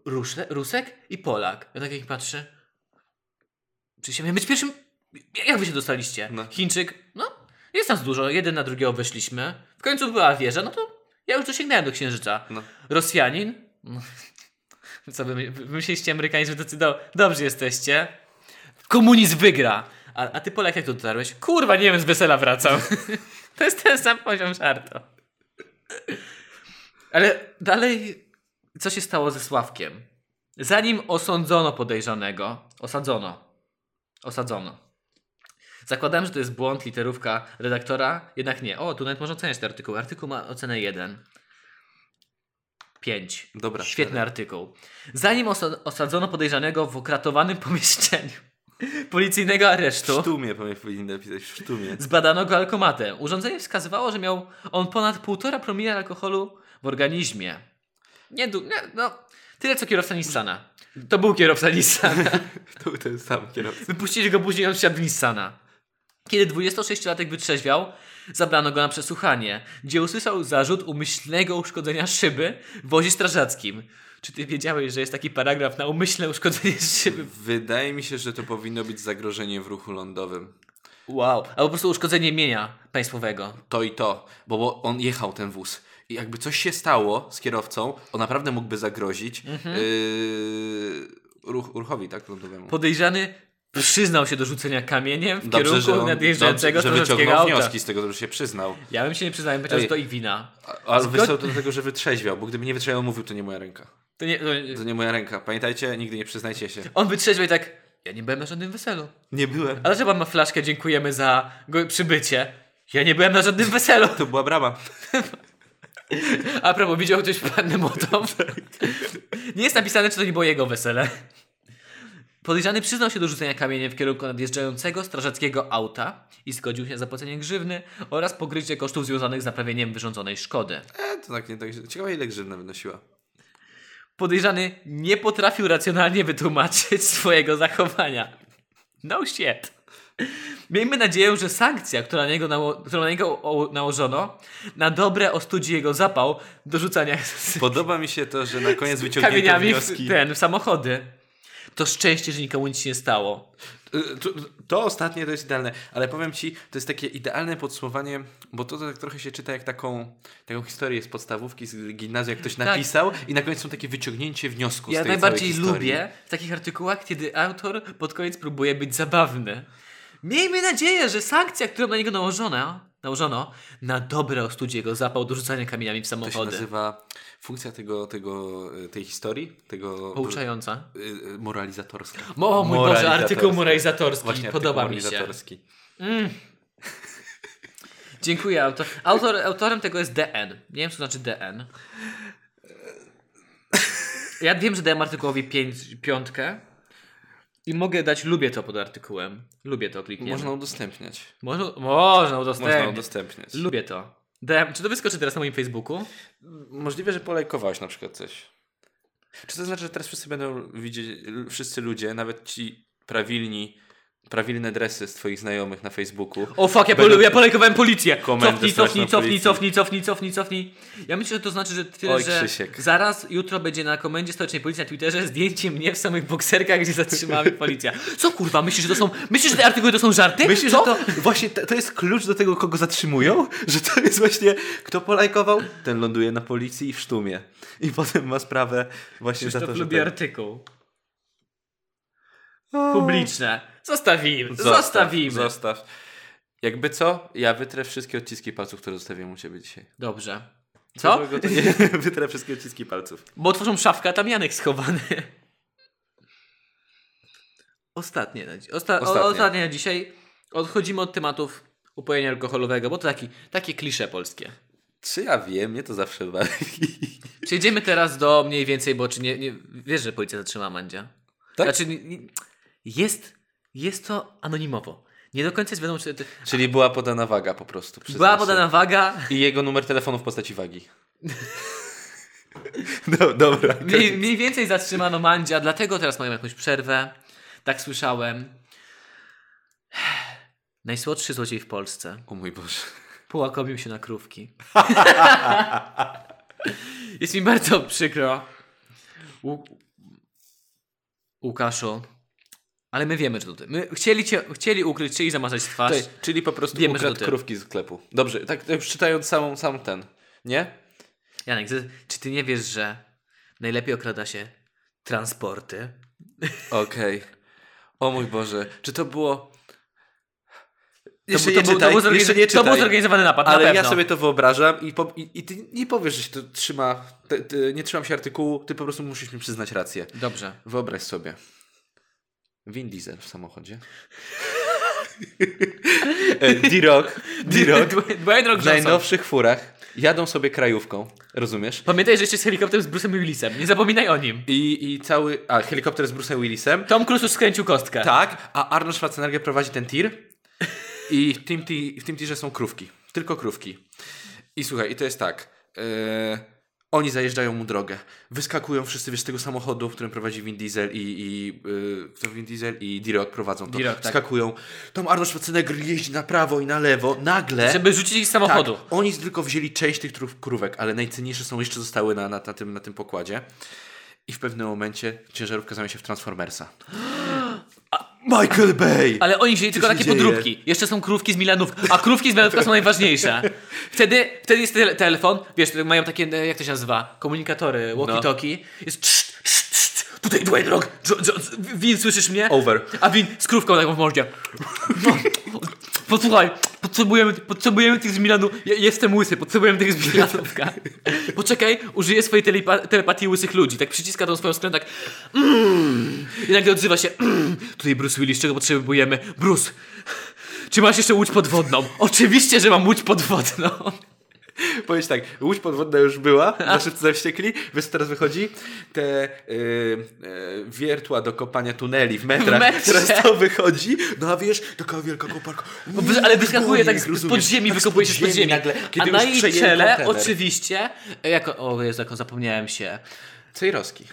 Ruszle, Rusek i Polak. Ja tak jak patrzy. Czy się miał być pierwszym? Jak wy się dostaliście? No. Chińczyk, no jest nas dużo, jeden na drugiego weszliśmy. W końcu była wieża, no to ja już dosięgnąłem do Księżyca. No. Rosjanin, no, *laughs* co wy, wy myśliście Amerykanie, że tacy do, dobrzy jesteście? Komunizm wygra. A, a ty Polak jak to dotarłeś? Kurwa, nie wiem, z wesela wracam. *laughs* to jest ten sam poziom żartu. Ale dalej, co się stało ze Sławkiem? Zanim osądzono podejrzanego, osadzono, osadzono. Zakładałem, że to jest błąd, literówka redaktora, jednak nie. O, tu nawet można oceniać ten artykuł. Artykuł ma ocenę 1. 5. Dobra, Świetny artykuł. Zanim osa- osadzono podejrzanego w okratowanym *laughs* pomieszczeniu policyjnego aresztu, W sztumie powinien napisać, w sztumie. zbadano go alkomatem. Urządzenie wskazywało, że miał on ponad 1,5 promila alkoholu w organizmie. Nie, nie no, tyle co kierowca Nissana. To był kierowca Nissana. *laughs* To był ten sam kierowca. Wypuścili go później, on wsiadł w Nissana. Kiedy 26-latek wytrzeźwiał, zabrano go na przesłuchanie, gdzie usłyszał zarzut umyślnego uszkodzenia szyby w wozie strażackim. Czy ty wiedziałeś, że jest taki paragraf na umyślne uszkodzenie szyby? Wydaje mi się, że to powinno być zagrożenie w ruchu lądowym. Wow. Albo po prostu uszkodzenie mienia państwowego. To i to, bo, bo on jechał ten wóz. I jakby coś się stało z kierowcą, on naprawdę mógłby zagrozić Mhm. yy, ruch, ruchowi, tak, lądowemu. Podejrzany przyznał się do rzucenia kamieniem w Dobrze, kierunku on nadjeżdżającego dobrze, że wyciągnął auta. wnioski z tego, że się przyznał. Ja bym się nie przyznał, powiedział, Ej. to ich wina. Ale Zgod- wysłał to do tego, że wytrzeźwiał, bo gdyby nie wytrzeźwiał, mówił, to nie moja ręka. To nie, to, To nie moja ręka. Pamiętajcie, nigdy nie przyznajcie się. on wytrzeźwiał i tak, ja nie byłem na żadnym weselu. Nie byłem. Ale że pan ma flaszkę, dziękujemy za przybycie. Ja nie byłem na żadnym weselu. To była brama. *laughs* A propos, widział ktoś pannę młotą? Nie jest napisane, czy to nie było jego wesele. Podejrzany przyznał się do rzucenia kamieniem w kierunku nadjeżdżającego strażackiego auta i zgodził się na zapłacenie grzywny oraz pokrycie kosztów związanych z naprawieniem wyrządzonej szkody. E, to tak nie tak. Ciekawe ile grzywna wynosiła. Podejrzany nie potrafił racjonalnie wytłumaczyć swojego zachowania. No shit. Miejmy nadzieję, że sankcja, która na niego, nało- którą na niego o- nałożono, na dobre ostudzi jego zapał do rzucania *laughs* Podoba mi się to, że na koniec wyciągnięto kamieniami wnioski. w, ten, w samochody. To szczęście, że nikomu nic się nie stało. Y, To, to ostatnie to jest idealne, ale powiem ci, to jest takie idealne podsumowanie, bo to tak trochę się czyta jak taką, taką historię z podstawówki, z gimnazjum, jak ktoś napisał i na koniec są takie wyciągnięcie wniosku Tak. Ja z tej najbardziej całej historii. lubię w takich artykułach, kiedy autor pod koniec próbuje być zabawny. Miejmy nadzieję, że sankcja, którą na niego nałożono, nałożono na dobre ostudzi jego zapał do rzucania kamieniami w To się samochody. nazywa funkcja tego, tego, y, tej historii, tego Pouczająca. y, y, moralizatorska. O mój Boże, artykuł moralizatorski. Właśnie Podoba mi się. moralizatorski. Dziękuję. Autor, autor, autorem tego jest DN. Nie wiem, co znaczy DN. Ja wiem, że dałem artykułowi pięć, piątkę i mogę dać lubię to pod artykułem. Lubię to, klikniemy. Można udostępniać. Można, można udostępnić. Można udostępniać. Lubię to. Dałem, czy to wyskoczy teraz na moim Facebooku? Możliwe, że polajkowałeś na przykład coś. Czy to znaczy, że teraz wszyscy będą widzieć, wszyscy ludzie, nawet ci prawilni, prawilne dresy z twoich znajomych na Facebooku. O fuck, ja, Będą- ja polejkowałem policję. Cofnij, cofnij, cofnij, cofnij, cofnij, cofnij, cofnij. Ja myślę, że to znaczy, że tyle, Oj, że Krzysiek. zaraz jutro będzie na komendzie stołecznej policji na Twitterze zdjęcie mnie w samych bokserkach, gdzie zatrzymała *laughs* mnie policja. Co kurwa, myślisz, że to są, myślisz, że te artykuły to są żarty? Myślisz, Co? że to właśnie to, jest klucz do tego, kogo zatrzymują? *laughs* Że to jest właśnie, kto polajkował, ten ląduje na policji i w sztumie. I potem ma sprawę właśnie za Krzysztof to, że... lubi ten- artykuł. Publiczne. Zostawimy. Zostaw, Zostawimy. Zostaw. Jakby co, ja wytrę wszystkie odciski palców, które zostawiłem u ciebie dzisiaj. Dobrze. Co? To nie, *laughs* wytrę wszystkie odciski palców. Bo otworzą szafkę, a tam Janek schowany. Ostatnie na, osta- Ostatnie. O, ostatnie na dzisiaj. Odchodzimy od tematów upojenia alkoholowego, bo to taki, takie klisze polskie. Czy ja wiem, mnie to zawsze bawi. *laughs* Przejdziemy teraz do mniej więcej, bo czy nie, nie wiesz, że policja zatrzymała Mandzia? Tak? Znaczy, jest, jest to anonimowo. Nie do końca jest wiadomo, czy Czyli była podana waga po prostu. była się. podana waga. I jego numer telefonu w postaci wagi. *laughs* No, dobra. Mniej, mniej więcej zatrzymano Mandzia, dlatego teraz mają jakąś przerwę. Tak słyszałem. *sighs* Najsłodszy złodziej w Polsce. O mój Boże. Połakomił się na krówki. *laughs* Jest mi bardzo przykro. Łu- Łukaszu. Ale my wiemy, że to ty. My chcieli, cię, chcieli ukryć, chcieli zamazać twarz. Tutaj, czyli po prostu Wiemy, że ukradł to ty. krówki z sklepu. Dobrze, tak już czytając samą, sam ten. Nie? Janek, czy ty nie wiesz, że najlepiej okrada się transporty? Okej. O mój Boże. Czy to było... To, Jeszcze był- nie to, był, to, był jeszcze nie to był zorganizowany napad, Ale na ja sobie to wyobrażam i, po, i, i ty nie powiesz, że się to trzyma. Ty, ty, nie trzymam się artykułu, ty po prostu musisz mi przyznać rację. Dobrze. Wyobraź sobie. Vin Diesel w samochodzie. *laughs* E, D-Rock. D-Rock. *laughs* Dwayne Rock W najnowszych furach jadą sobie krajówką. Rozumiesz? Pamiętaj, że jeszcze jest helikopter z Bruce'em Willisem. Nie zapominaj o nim. I, I cały. A, helikopter z Bruce'em Willisem. Tom Cruise już skręcił kostkę. Tak, a Arnold Schwarzenegger prowadzi ten tir. I w tym, ti- w tym tirze są krówki. Tylko krówki. I słuchaj, i to jest tak. e, oni zajeżdżają mu drogę. Wyskakują wszyscy wiesz, z tego samochodu, w którym prowadzi Vin Diesel i, i e, kto Vin Diesel i D-Rock prowadzą to. D-Rock, tak. Skakują. Tam Arnold Schwarzenegger jeździ na prawo i na lewo. Nagle... Żeby rzucić ich z samochodu. Tak, oni tylko wzięli część tych krówek, ale najcenniejsze są jeszcze zostały na, na, na, tym, na tym pokładzie. I w pewnym momencie ciężarówka zamienia się w Transformersa. Michael Bay! Ale oni wzięli tylko takie dzieje? podróbki. Jeszcze są krówki z Milanów, a krówki z Milanówka są najważniejsze. *laughs* Wtedy, wtedy jest tele telefon, wiesz, mają takie, e, jak to się nazywa, komunikatory, walkie-talkie. Jest trz, trz, trz, tutaj Dwayne Rock, Win, słyszysz mnie? Over. A Win z krówką taką w mordzie. *laughs* Posłuchaj, potrzebujemy, potrzebujemy tych z Milanu. Ja jestem łysy, potrzebujemy tych z Milanówka. *laughs* Poczekaj, użyję swojej telepa telepatii łysych ludzi. Tak przyciska tą swoją stronę, tak mm, i nagle odzywa się mm, tutaj Bruce Willis, czego potrzebujemy? Bruce, czy masz jeszcze łódź podwodną? Oczywiście, że mam łódź podwodną. *laughs* Powiedz tak, łódź podwodna już była, *laughs* na szybce zawściekli, co teraz wychodzi? Te y, y, wiertła do kopania tuneli w metrach, W metrze. teraz to wychodzi, no a wiesz, taka wielka koparka. Ale wyskakuje tak z rozumiesz, pod ziemi, tak wykopuje się z pod ziemi. nagle, kiedy A na jej kontener. oczywiście, jako, o Jezu, jak zapomniałem się. Cejrowski. *laughs*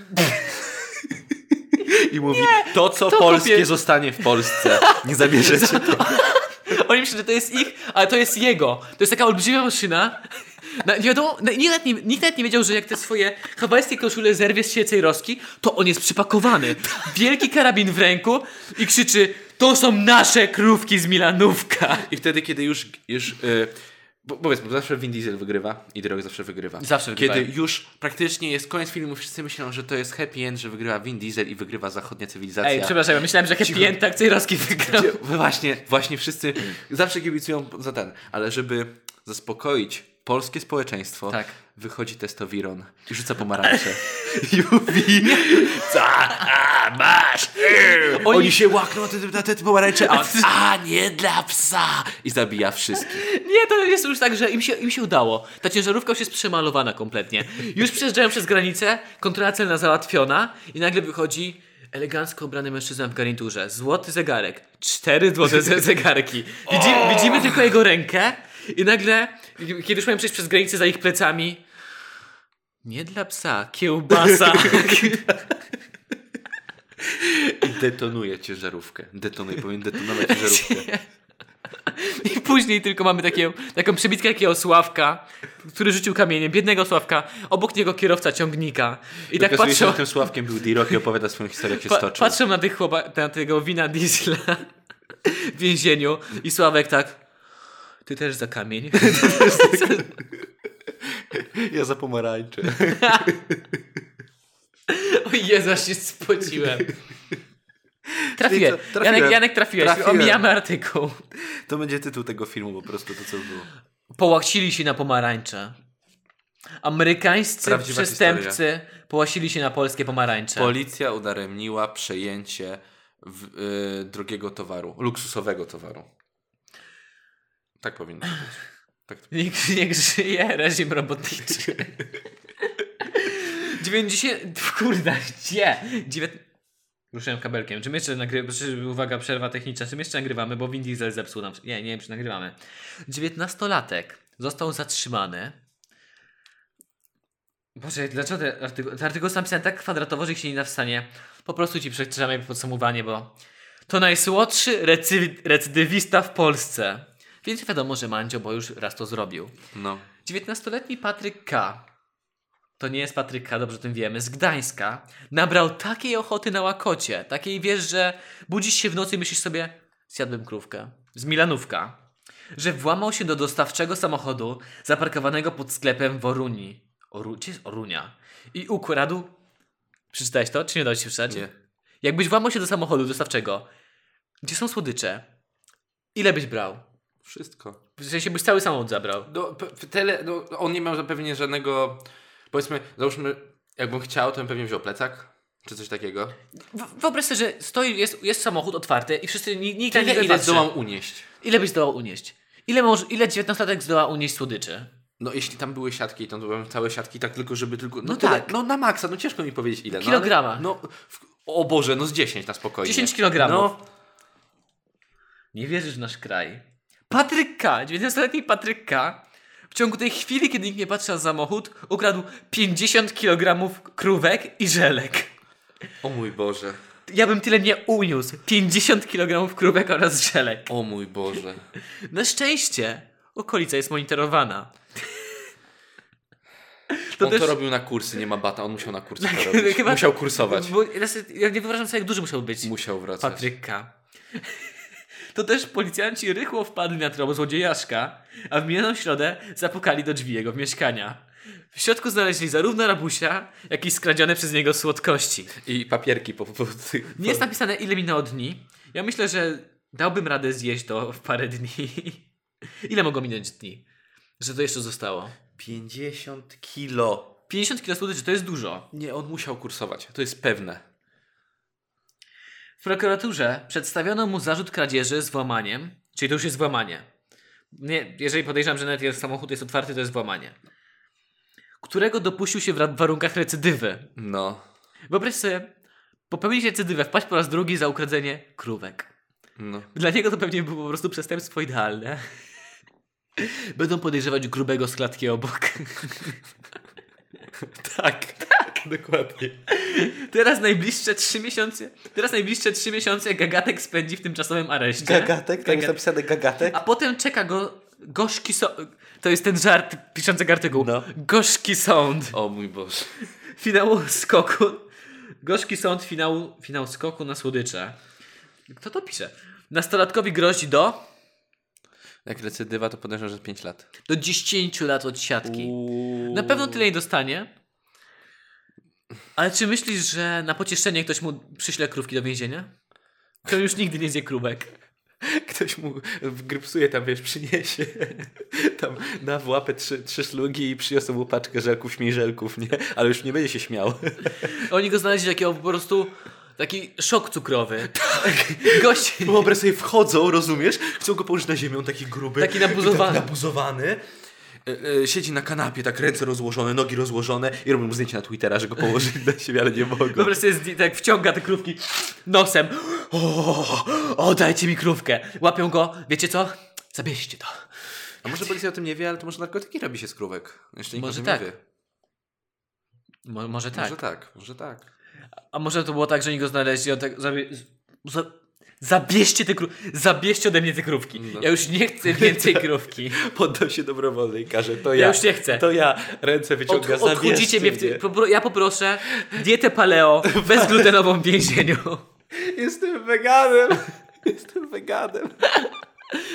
I mówi, to co polskie kupię. zostanie w Polsce. Nie zabierzecie to. Oni myślą, że to jest ich, ale to jest jego. To jest taka olbrzymia maszyna. Na, nie wiadomo, na, nikt, nawet nie, nikt nawet nie wiedział, że jak te swoje hawajskie koszule zerwie z sieciej roski, to on jest przypakowany. Wielki karabin w ręku i krzyczy to są nasze krówki z Milanówka. I wtedy, kiedy już, już yy, bo, powiedzmy, zawsze Vin Diesel wygrywa i The Rock zawsze wygrywa. Zawsze wygrywa. Kiedy już praktycznie jest koniec filmu, wszyscy myślą, że to jest happy end, że wygrywa Vin Diesel i wygrywa zachodnia cywilizacja. Ej, przepraszam, ja myślałem, że happy end akcji roski wygrał. Właśnie, właśnie wszyscy zawsze kibicują za ten, ale żeby zaspokoić polskie społeczeństwo, Tak. Wychodzi testowiron i rzuca pomarańcze. I mówi, co, a, masz, Oni, Oni się łakną na te, na te pomarańcze, a a nie dla psa i zabija wszystkich. Nie, to jest już tak, że im się, im się udało. Ta ciężarówka już jest przemalowana kompletnie. Już przejeżdżają przez granicę, kontrola celna załatwiona i nagle wychodzi elegancko ubrany mężczyzna w garniturze. Złoty zegarek. Cztery złote ze- zegarki. Widzi, widzimy tylko jego rękę i nagle, kiedy już mają przejść przez granicę za ich plecami, nie dla psa, kiełbasa. I *laughs* detonuje ciężarówkę. Detonuje, powinien detonować ciężarówkę. *laughs* I później tylko mamy takie, taką przebitkę takiego Sławka, który rzucił kamieniem, biednego Sławka, obok niego kierowca ciągnika. I tak się, patrzą, że tym Sławkiem był D-Rock i opowiada swoją historię, jak się pa, stoczył. patrzą na, tych chłopa, na tego wina diesla w więzieniu i Sławek tak, ty też za kamień. *laughs* Ja za pomarańcze. *laughs* o Jezu, aż się spociłem. Trafiłem. Co? Trafiłem. Janek, Janek trafiłeś. Trafiłem. Omijamy artykuł. To będzie tytuł tego filmu po prostu, to co było. Połachcili się na pomarańcze. Amerykańscy Prawdziwa przestępcy połasili się na polskie pomarańcze. Policja udaremniła przejęcie w, y, drogiego towaru, luksusowego towaru. Tak powinno być. Tak to... Niech, niech żyje reżim robotniczy. *laughs* 90. Kurde, gdzie? Dziewięt... Ruszyłem kabelkiem. Czym jeszcze nagrywamy? Uwaga, przerwa techniczna. Czym jeszcze nagrywamy? Bo Vin Diesel zepsuł nam. Nie, nie wiem, czy nagrywamy. 19-latek został zatrzymany. Boże, dlaczego te artykuł, te artykuł jest napisany tak kwadratowo, że się nie da w stanie. Po prostu ci przeczytamy podsumowanie, bo to najsłodszy recy- recydywista w Polsce. Więc wiadomo, że Mandzio, bo już raz to zrobił. No. 19-letni Patryk K. To nie jest Patryk K, dobrze o tym wiemy, z Gdańska. Nabrał takiej ochoty na łakocie. Takiej wiesz, że budzisz się w nocy i myślisz sobie, zjadłem krówkę. Z Milanówka. Że włamał się do dostawczego samochodu zaparkowanego pod sklepem w Oruni. Oru... Gdzie jest Orunia? I ukradł. Przeczytałeś to, czy nie dałeś się przeczytać? Nie. Jakbyś włamał się do samochodu dostawczego, gdzie są słodycze, ile byś brał? Wszystko. W sensie byś cały samochód zabrał. No, tele, no, on nie miał pewnie żadnego. Powiedzmy, załóżmy, jakbym chciał, to bym pewnie wziął plecak. Czy coś takiego. W- Wyobraź sobie, że stoi, jest, jest samochód otwarty i wszyscy, nikt, na Ile, niego nie ile patrzy. zdołam unieść? Ile byś zdołał unieść? Ile, może, ile 19-latek zdoła unieść słodyczy? No jeśli tam były siatki, to byłem całe siatki, tak tylko żeby tylko... No, No tyle, tak. No na maksa, no ciężko mi powiedzieć ile. No, Kilograma. ale- No, w, o Boże, no z 10 na spokojnie. 10 kilogramów. No, Nie wierzysz w nasz kraj. Patryk K., 19-letni Patryk K. w ciągu tej chwili, kiedy nikt nie patrzy na samochód, ukradł 50 kg krówek i żelek. o mój Boże. Ja bym tyle nie uniósł. 50 kg krówek oraz żelek. O mój Boże. Na szczęście okolica jest monitorowana. on to robił na kursy, nie ma bata, on musiał na kursy to robić. Chyba- Musiał kursować. Bo ja nie wyobrażam sobie, jak duży musiał być. Musiał wracać. Patryka. To też policjanci rychło wpadli na trop złodziejaszka, a w minioną środę zapukali do drzwi jego mieszkania. W środku znaleźli zarówno rabusia, jak i skradzione przez niego słodkości. I papierki po, po tych... Nie jest napisane, ile minęło dni. Ja myślę, że dałbym radę zjeść to w parę dni. *laughs* Ile mogło minąć dni? Że to jeszcze zostało? 50 kilo. 50 kg słodyczy to jest dużo. Nie, on musiał kursować. To jest pewne. W prokuraturze przedstawiono mu zarzut kradzieży z włamaniem, czyli to już jest włamanie. Nie, jeżeli podejrzewam, że nawet jest samochód jest otwarty, to jest włamanie. Którego dopuścił się w warunkach recydywy. No. Wyobraź sobie, popełnić recydywę, wpaść po raz drugi za ukradzenie krówek. No. Dla niego to pewnie było po prostu przestępstwo idealne. *laughs* Będą podejrzewać grubego z klatki obok. *laughs* Tak. Tak. *laughs* Dokładnie. Teraz najbliższe trzy miesiące, teraz najbliższe trzy miesiące Gagatek spędzi w tymczasowym areszcie. Gagatek? Tam jest Gaga- napisane gagatek? A potem czeka go gorzki sąd. To jest ten żart piszącego artykuł. No. Gorzki sąd. O mój Boże. Finału skoku. Gorzki sąd finału, finał skoku na słodycze. Kto to pisze? Nastolatkowi grozi do, Jak recydywa, to podejrzewam, że 5 lat. do 10 lat od siatki. Uuu. Na pewno tyle nie dostanie. Ale czy myślisz, że na pocieszenie ktoś mu przyśle krówki do więzienia? To już nigdy nie zje krówek. *laughs* Ktoś mu grypsuje tam, wiesz, przyniesie. *laughs* Tam da w łapę trzy, trzy szlugi i przyniosą mu paczkę żelków, śmiżelków, nie? Ale już nie będzie się śmiał. *laughs* Oni go znaleźli takiego po prostu taki szok cukrowy. Gość. Wyobraź sobie, wchodzą, rozumiesz? Chcą go położyć na ziemię, taki gruby. Taki nabuzowany. Taki nabuzowany. E, e, Siedzi na kanapie, tak ręce rozłożone, nogi rozłożone i robią mu zdjęcie na Twittera, że go położyli na siebie, ale nie mogą. Wyobraź sobie, zdję- tak wciąga te krówki nosem. O, o, dajcie mi krówkę. Łapią go. Wiecie co? Zabierzcie to. A może policja o tym nie wie, ale to może narkotyki robi się z krówek. Jeszcze nikt Może tak. nie wie. Mo, może tak. Może tak, może tak. A może to było tak, że oni go znaleźli, on tak zabie... za... Zabierzcie te krówki. Zabierzcie ode mnie te krówki. No. Ja już nie chcę więcej *laughs* krówki. Poddał się dobrowolnie i każe, to Ja ja. już nie chcę. To ja. Ręce Od, wyciąga, odchudzicie mnie. W ty... popro- ja poproszę dietę paleo bezglutenową *laughs* w więzieniu. Jestem weganem. *laughs* Jestem weganem.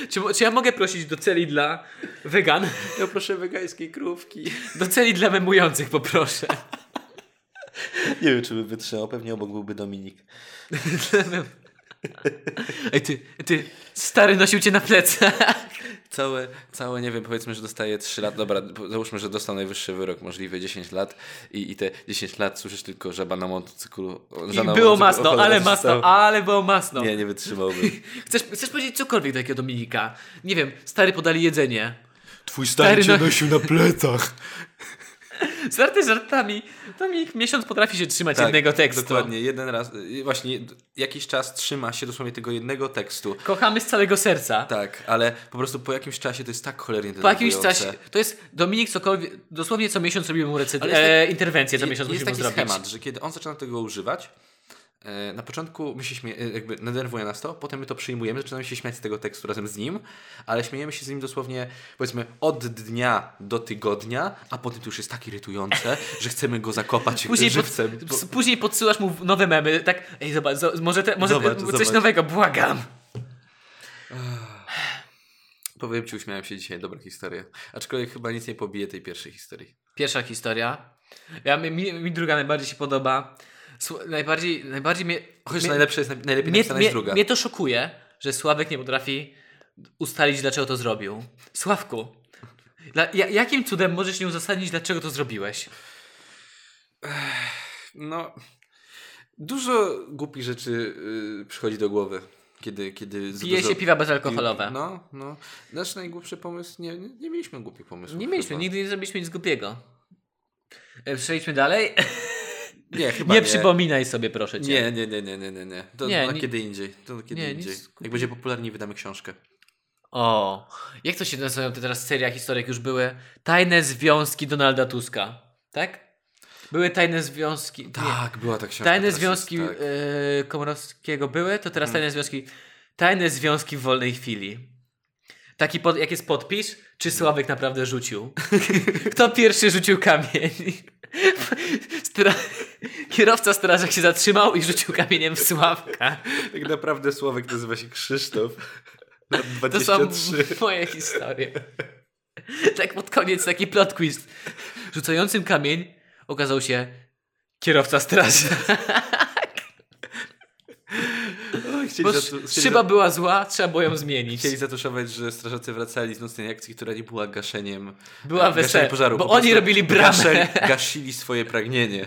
Czy, czy ja mogę prosić do celi dla wegan? Ja proszę wegańskiej krówki. Do celi dla memujących poproszę. Nie wiem, czy by wytrzymał. Pewnie obok byłby Dominik. Ej ty, ty, stary nosił cię na plecach. *laughs* Całe, całe, nie wiem, powiedzmy, że dostaje 3 lat. Dobra, załóżmy, że dostał najwyższy wyrok, możliwy 10 lat. I, i te 10 lat słyszysz tylko żaba na motocyklu. I było masno, ale masno, ale było masno. Nie, nie wytrzymałbym. *laughs* Chcesz, chcesz powiedzieć cokolwiek do takiego Dominika? Nie wiem, stary podali jedzenie. Twój stary cię nosił na plecach. *laughs* *laughs* Żarty żartami. Dominik miesiąc potrafi się trzymać Tak, jednego tekstu. Dokładnie, jeden raz. y, Właśnie jakiś czas trzyma się dosłownie tego jednego tekstu. Kochamy z całego serca. Tak, ale po prostu po jakimś czasie to jest tak cholernie Po jakimś czasie, to jest Dominik cokolwiek, dosłownie co miesiąc robimy mu jest tak- e, interwencję, co miesiąc jest musimy taki zrobić. schemat, że kiedy on zaczyna tego używać, na początku my się śmie- e, jakby denerwuje nas to, potem my to przyjmujemy, zaczynamy się śmiać z tego tekstu razem z nim, ale śmiejemy się z nim dosłownie powiedzmy od dnia do tygodnia, a potem to już jest tak irytujące, że chcemy go zakopać *laughs* Później, pod, żywcem. bo- ps- później podsyłasz mu nowe memy, tak, ej zobacz, zo- może, te, może Zobacz, te, coś zobacz. nowego, błagam. Powiem ci, uśmiałem się dzisiaj, dobra historia. Aczkolwiek chyba nic nie pobije tej pierwszej historii. Pierwsza historia. Ja, mi, mi druga najbardziej się podoba. Słu- najbardziej, najbardziej mnie... Chociaż mnie, najlepsze jest, najlepiej mnie, napisana mnie, jest druga. mnie to szokuje, że Sławek nie potrafi ustalić, dlaczego to zrobił. Sławku, dla, ja, jakim cudem możesz nie uzasadnić, dlaczego to zrobiłeś? No, dużo głupich rzeczy y, przychodzi do głowy, kiedy, kiedy Pije dużo się piwa bezalkoholowe. No, no. Nasz najgłupszy pomysł, nie, nie, nie mieliśmy głupich pomysłów. Nie mieliśmy, chyba. nigdy nie zrobiliśmy nic głupiego. E, Przejdźmy dalej. *laughs* Nie, *laughs* chyba Nie nie. przypominaj sobie, proszę cię. Nie, nie, nie, nie, nie, nie, nie. To Nie, na nie- kiedy indziej. To na kiedy nie, indziej. nic- Jak będzie popularnie, wydamy książkę. O, jak to się nazywają te teraz seria historyk już były? Tajne związki Donalda Tuska, tak? Były tajne związki. nie. Tak, była ta książka. Tajne związki jest, tak. e, Komorowskiego były, to teraz tajne związki. Tajne związki w wolnej chwili. Taki pod, jak jest podpis, czy Sławek naprawdę rzucił? *laughs* Kto pierwszy rzucił kamień? *laughs* Stra... Kierowca strażak się zatrzymał i rzucił kamieniem w Sławka. Tak naprawdę Sławek nazywa się Krzysztof. Lat To są 23. moje historie. Tak pod koniec taki plot twist. Rzucającym kamień okazał się kierowca chcieli Bo szyba była zła, trzeba było ją zmienić. Chcieli zatuszować, że strażacy wracali z nocnej akcji, która nie była gaszeniem, Była wesele, pożaru. bo oni robili bramę. Gasili swoje pragnienie.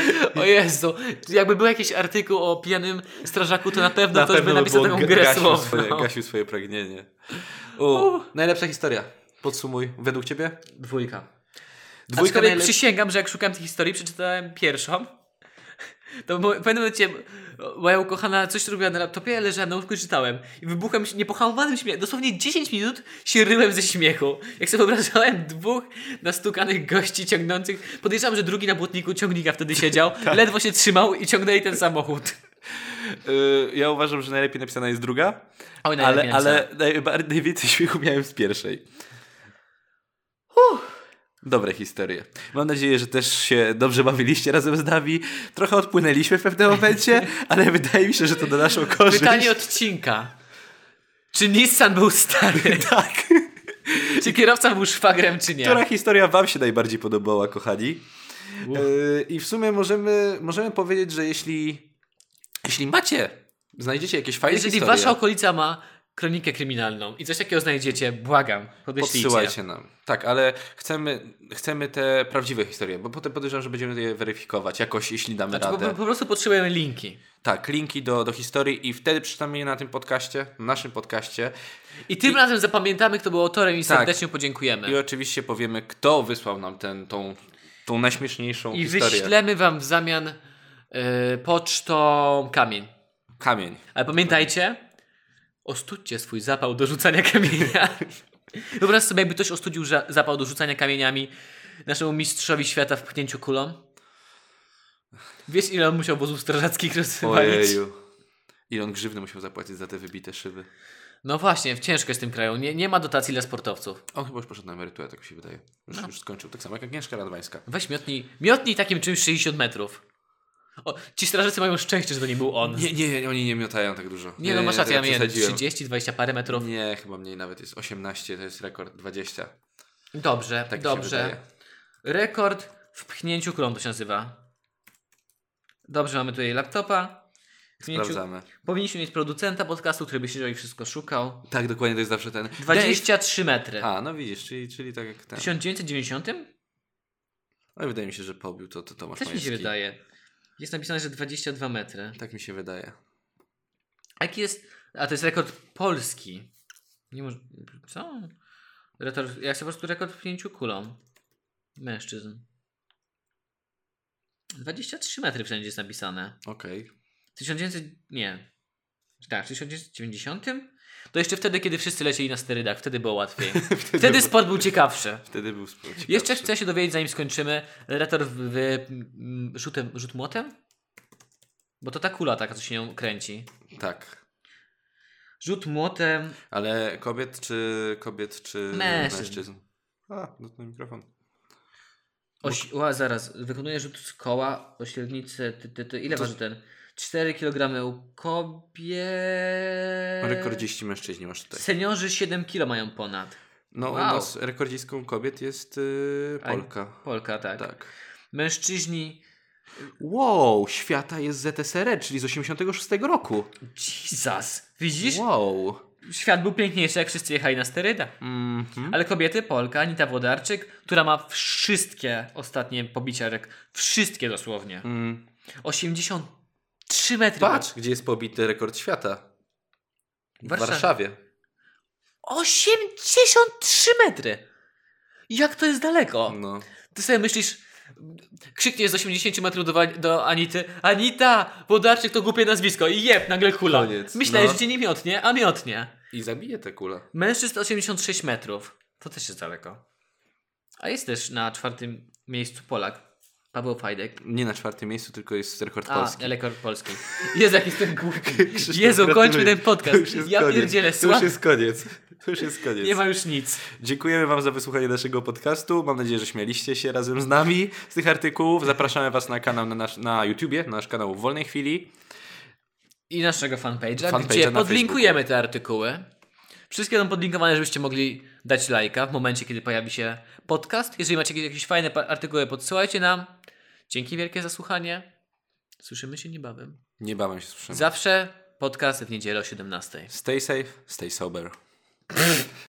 *laughs* O Jezu, jakby był jakiś artykuł o pijanym strażaku, to na pewno Na ktoś by pewno napisał było taką grę gasił słowną. swoje, gasił swoje pragnienie. U, najlepsza historia. Podsumuj. Według ciebie? Dwójka. Dwójka Aczkolwiek przysięgam, że jak szukałem tej historii, przeczytałem pierwszą To w pewnym momencie moja ukochana coś robiła na laptopie, ja leżałem na łóżku i czytałem. I wybuchłem się niepohamowanym śmiechem. Dosłownie 10 minut się ryłem ze śmiechu. Jak sobie wyobrażałem dwóch nastukanych gości ciągnących. Podejrzewam, że drugi na błotniku ciągnika wtedy siedział. *laughs* Ledwo się trzymał i ciągnęli ten samochód. Yy, ja uważam, że najlepiej napisana jest druga, Oj, ale, ale najwięcej śmiechu miałem z pierwszej. Dobre historie. Mam nadzieję, że też się dobrze bawiliście razem z nami. Trochę odpłynęliśmy w pewnym momencie, *laughs* ale wydaje mi się, że to na naszą korzyść. Pytanie odcinka. Czy Nissan był stary? *laughs* Tak. czy kierowca był szwagrem, czy nie? Która historia wam się najbardziej podobała, kochani? Yy, I w sumie możemy, możemy powiedzieć, że jeśli, jeśli macie, znajdziecie jakieś fajne Jeżeli historie, wasza okolica ma kronikę kryminalną i coś takiego znajdziecie, błagam, podeślijcie. podsyłajcie nam. Tak, ale chcemy, chcemy te prawdziwe historie, bo potem podejrzewam, że będziemy je weryfikować jakoś, jeśli damy Znaczy, radę. po, po prostu potrzebujemy linki. Tak, linki do, do historii i wtedy przeczytamy je na tym podcaście, na naszym podcaście. I tym razem zapamiętamy, kto był autorem i Tak. serdecznie podziękujemy. I oczywiście powiemy, kto wysłał nam ten, tą, tą najśmieszniejszą I historię. wyślemy wam w zamian y, pocztą kamień. Kamień. Ale pamiętajcie, ostudźcie swój zapał do rzucania *laughs* kamienia. Wyobraź sobie, jakby ktoś ostudził zapał do rzucania kamieniami naszemu mistrzowi świata w pchnięciu kulą. Wiesz, ile on musiał wozów strażackich rozwalić? Ojeju. Ile on grzywny musiał zapłacić za te wybite szyby. No właśnie, ciężko jest w tym kraju. Nie, nie ma dotacji dla sportowców. On chyba już poszedł na emeryturę, tak mi się wydaje. Już, No. już skończył, tak samo jak Agnieszka Radwańska. Weź miotnij, miotnij takim czymś 60 metrów. O, ci strażacy mają szczęście, że to nie był on. Nie, nie, oni nie miotają tak dużo. Nie, no masz rację, ja tak miałem przesadziłem. 30, 20 parę metrów. Nie, chyba mniej nawet jest 18, to jest rekord 20. Dobrze, Tak dobrze. Rekord w pchnięciu kulą to się nazywa. Dobrze, mamy tutaj laptopa. Pchnięciu- Sprawdzamy. Powinniśmy mieć producenta podcastu, który by siedział i wszystko szukał. Tak, dokładnie to jest zawsze ten. 23 metry. A, no widzisz, czyli, czyli tak jak ten. W 1990? Ale wydaje mi się, że pobił to, to Tomasz Też mi się Majewski. wydaje. Jest napisane, że 22 metry. Tak mi się wydaje. A jaki jest. A to jest rekord polski. Nie może. Co? Rekord, ja chcę po prostu rekord w pchnięciu kulą. Mężczyzn. 23 metry wszędzie jest napisane. Okej. 1900. Nie. Tak, w 1990? To jeszcze wtedy, kiedy wszyscy lecieli na sterydach. Wtedy było łatwiej. *laughs* Wtedy sport był ciekawszy. Wtedy był sport. Jeszcze chcę się dowiedzieć, zanim skończymy. Rekord w, w m, rzutem, rzut młotem? Bo to ta kula taka, co się nią kręci. Tak. Rzut młotem. Ale kobiet czy kobiet czy Mężczyzn. mężczyzn? A, no to mikrofon. Oś, ła, zaraz. Wykonuje rzut z koła o średnicy. Ty, ty, ty, ile waży ten? 4 kg u kobiet. Rekordziści mężczyźni masz tutaj. Seniorzy 7 kg mają ponad. No u Wow. nas rekordzistką kobiet jest yy. Polka. Polka, tak. Tak. Mężczyźni. Wow, świata jest ZSRR, czyli z 86 roku. Jesus. Widzisz? Wow. Świat był piękniejszy, jak wszyscy jechali na sterydach. Mhm. Ale kobiety, Polka, Anita Włodarczyk, która ma wszystkie ostatnie pobicia rek. Wszystkie dosłownie. Mm. 83 metry. Patrz, gdzie jest pobity rekord świata. W Warszawie. Warszawie. 83 metry! Jak to jest daleko? No. Ty sobie myślisz, krzykniesz z 80 metrów do, do Anity Anita! Wodarczyk to głupie nazwisko i jeb, nagle kula. Koniec. Myślałeś, No. że cię nie miotnie, a miotnie. I zabije tę kulę. Mężczyzn 86 metrów. To też jest daleko. A jest też na czwartym miejscu Polak. Paweł Fajdek. Nie na czwartym miejscu, tylko jest rekord A, polski. rekord polski. Jezu, jak jestem głupi. *laughs* Krzysztof, Jezu, kończmy ten podcast. Ja koniec. pierdzielę, To już jest koniec. To już jest koniec. Nie ma już nic. Dziękujemy Wam za wysłuchanie naszego podcastu. Mam nadzieję, że śmialiście się razem z nami z tych artykułów. Zapraszamy Was na kanał na, nasz, na YouTubie, na nasz kanał w wolnej chwili. I naszego fanpage'a, Fanpage'a gdzie podlinkujemy te artykuły. Wszystkie są podlinkowane, żebyście mogli dać lajka w momencie, kiedy pojawi się podcast. Jeżeli macie jakieś- fajne artykuły, podsyłajcie nam. Dzięki wielkie za słuchanie. Słyszymy się niebawem. Niebawem się słyszymy. Zawsze podcast w niedzielę o 17. Stay safe, stay sober. *laughs*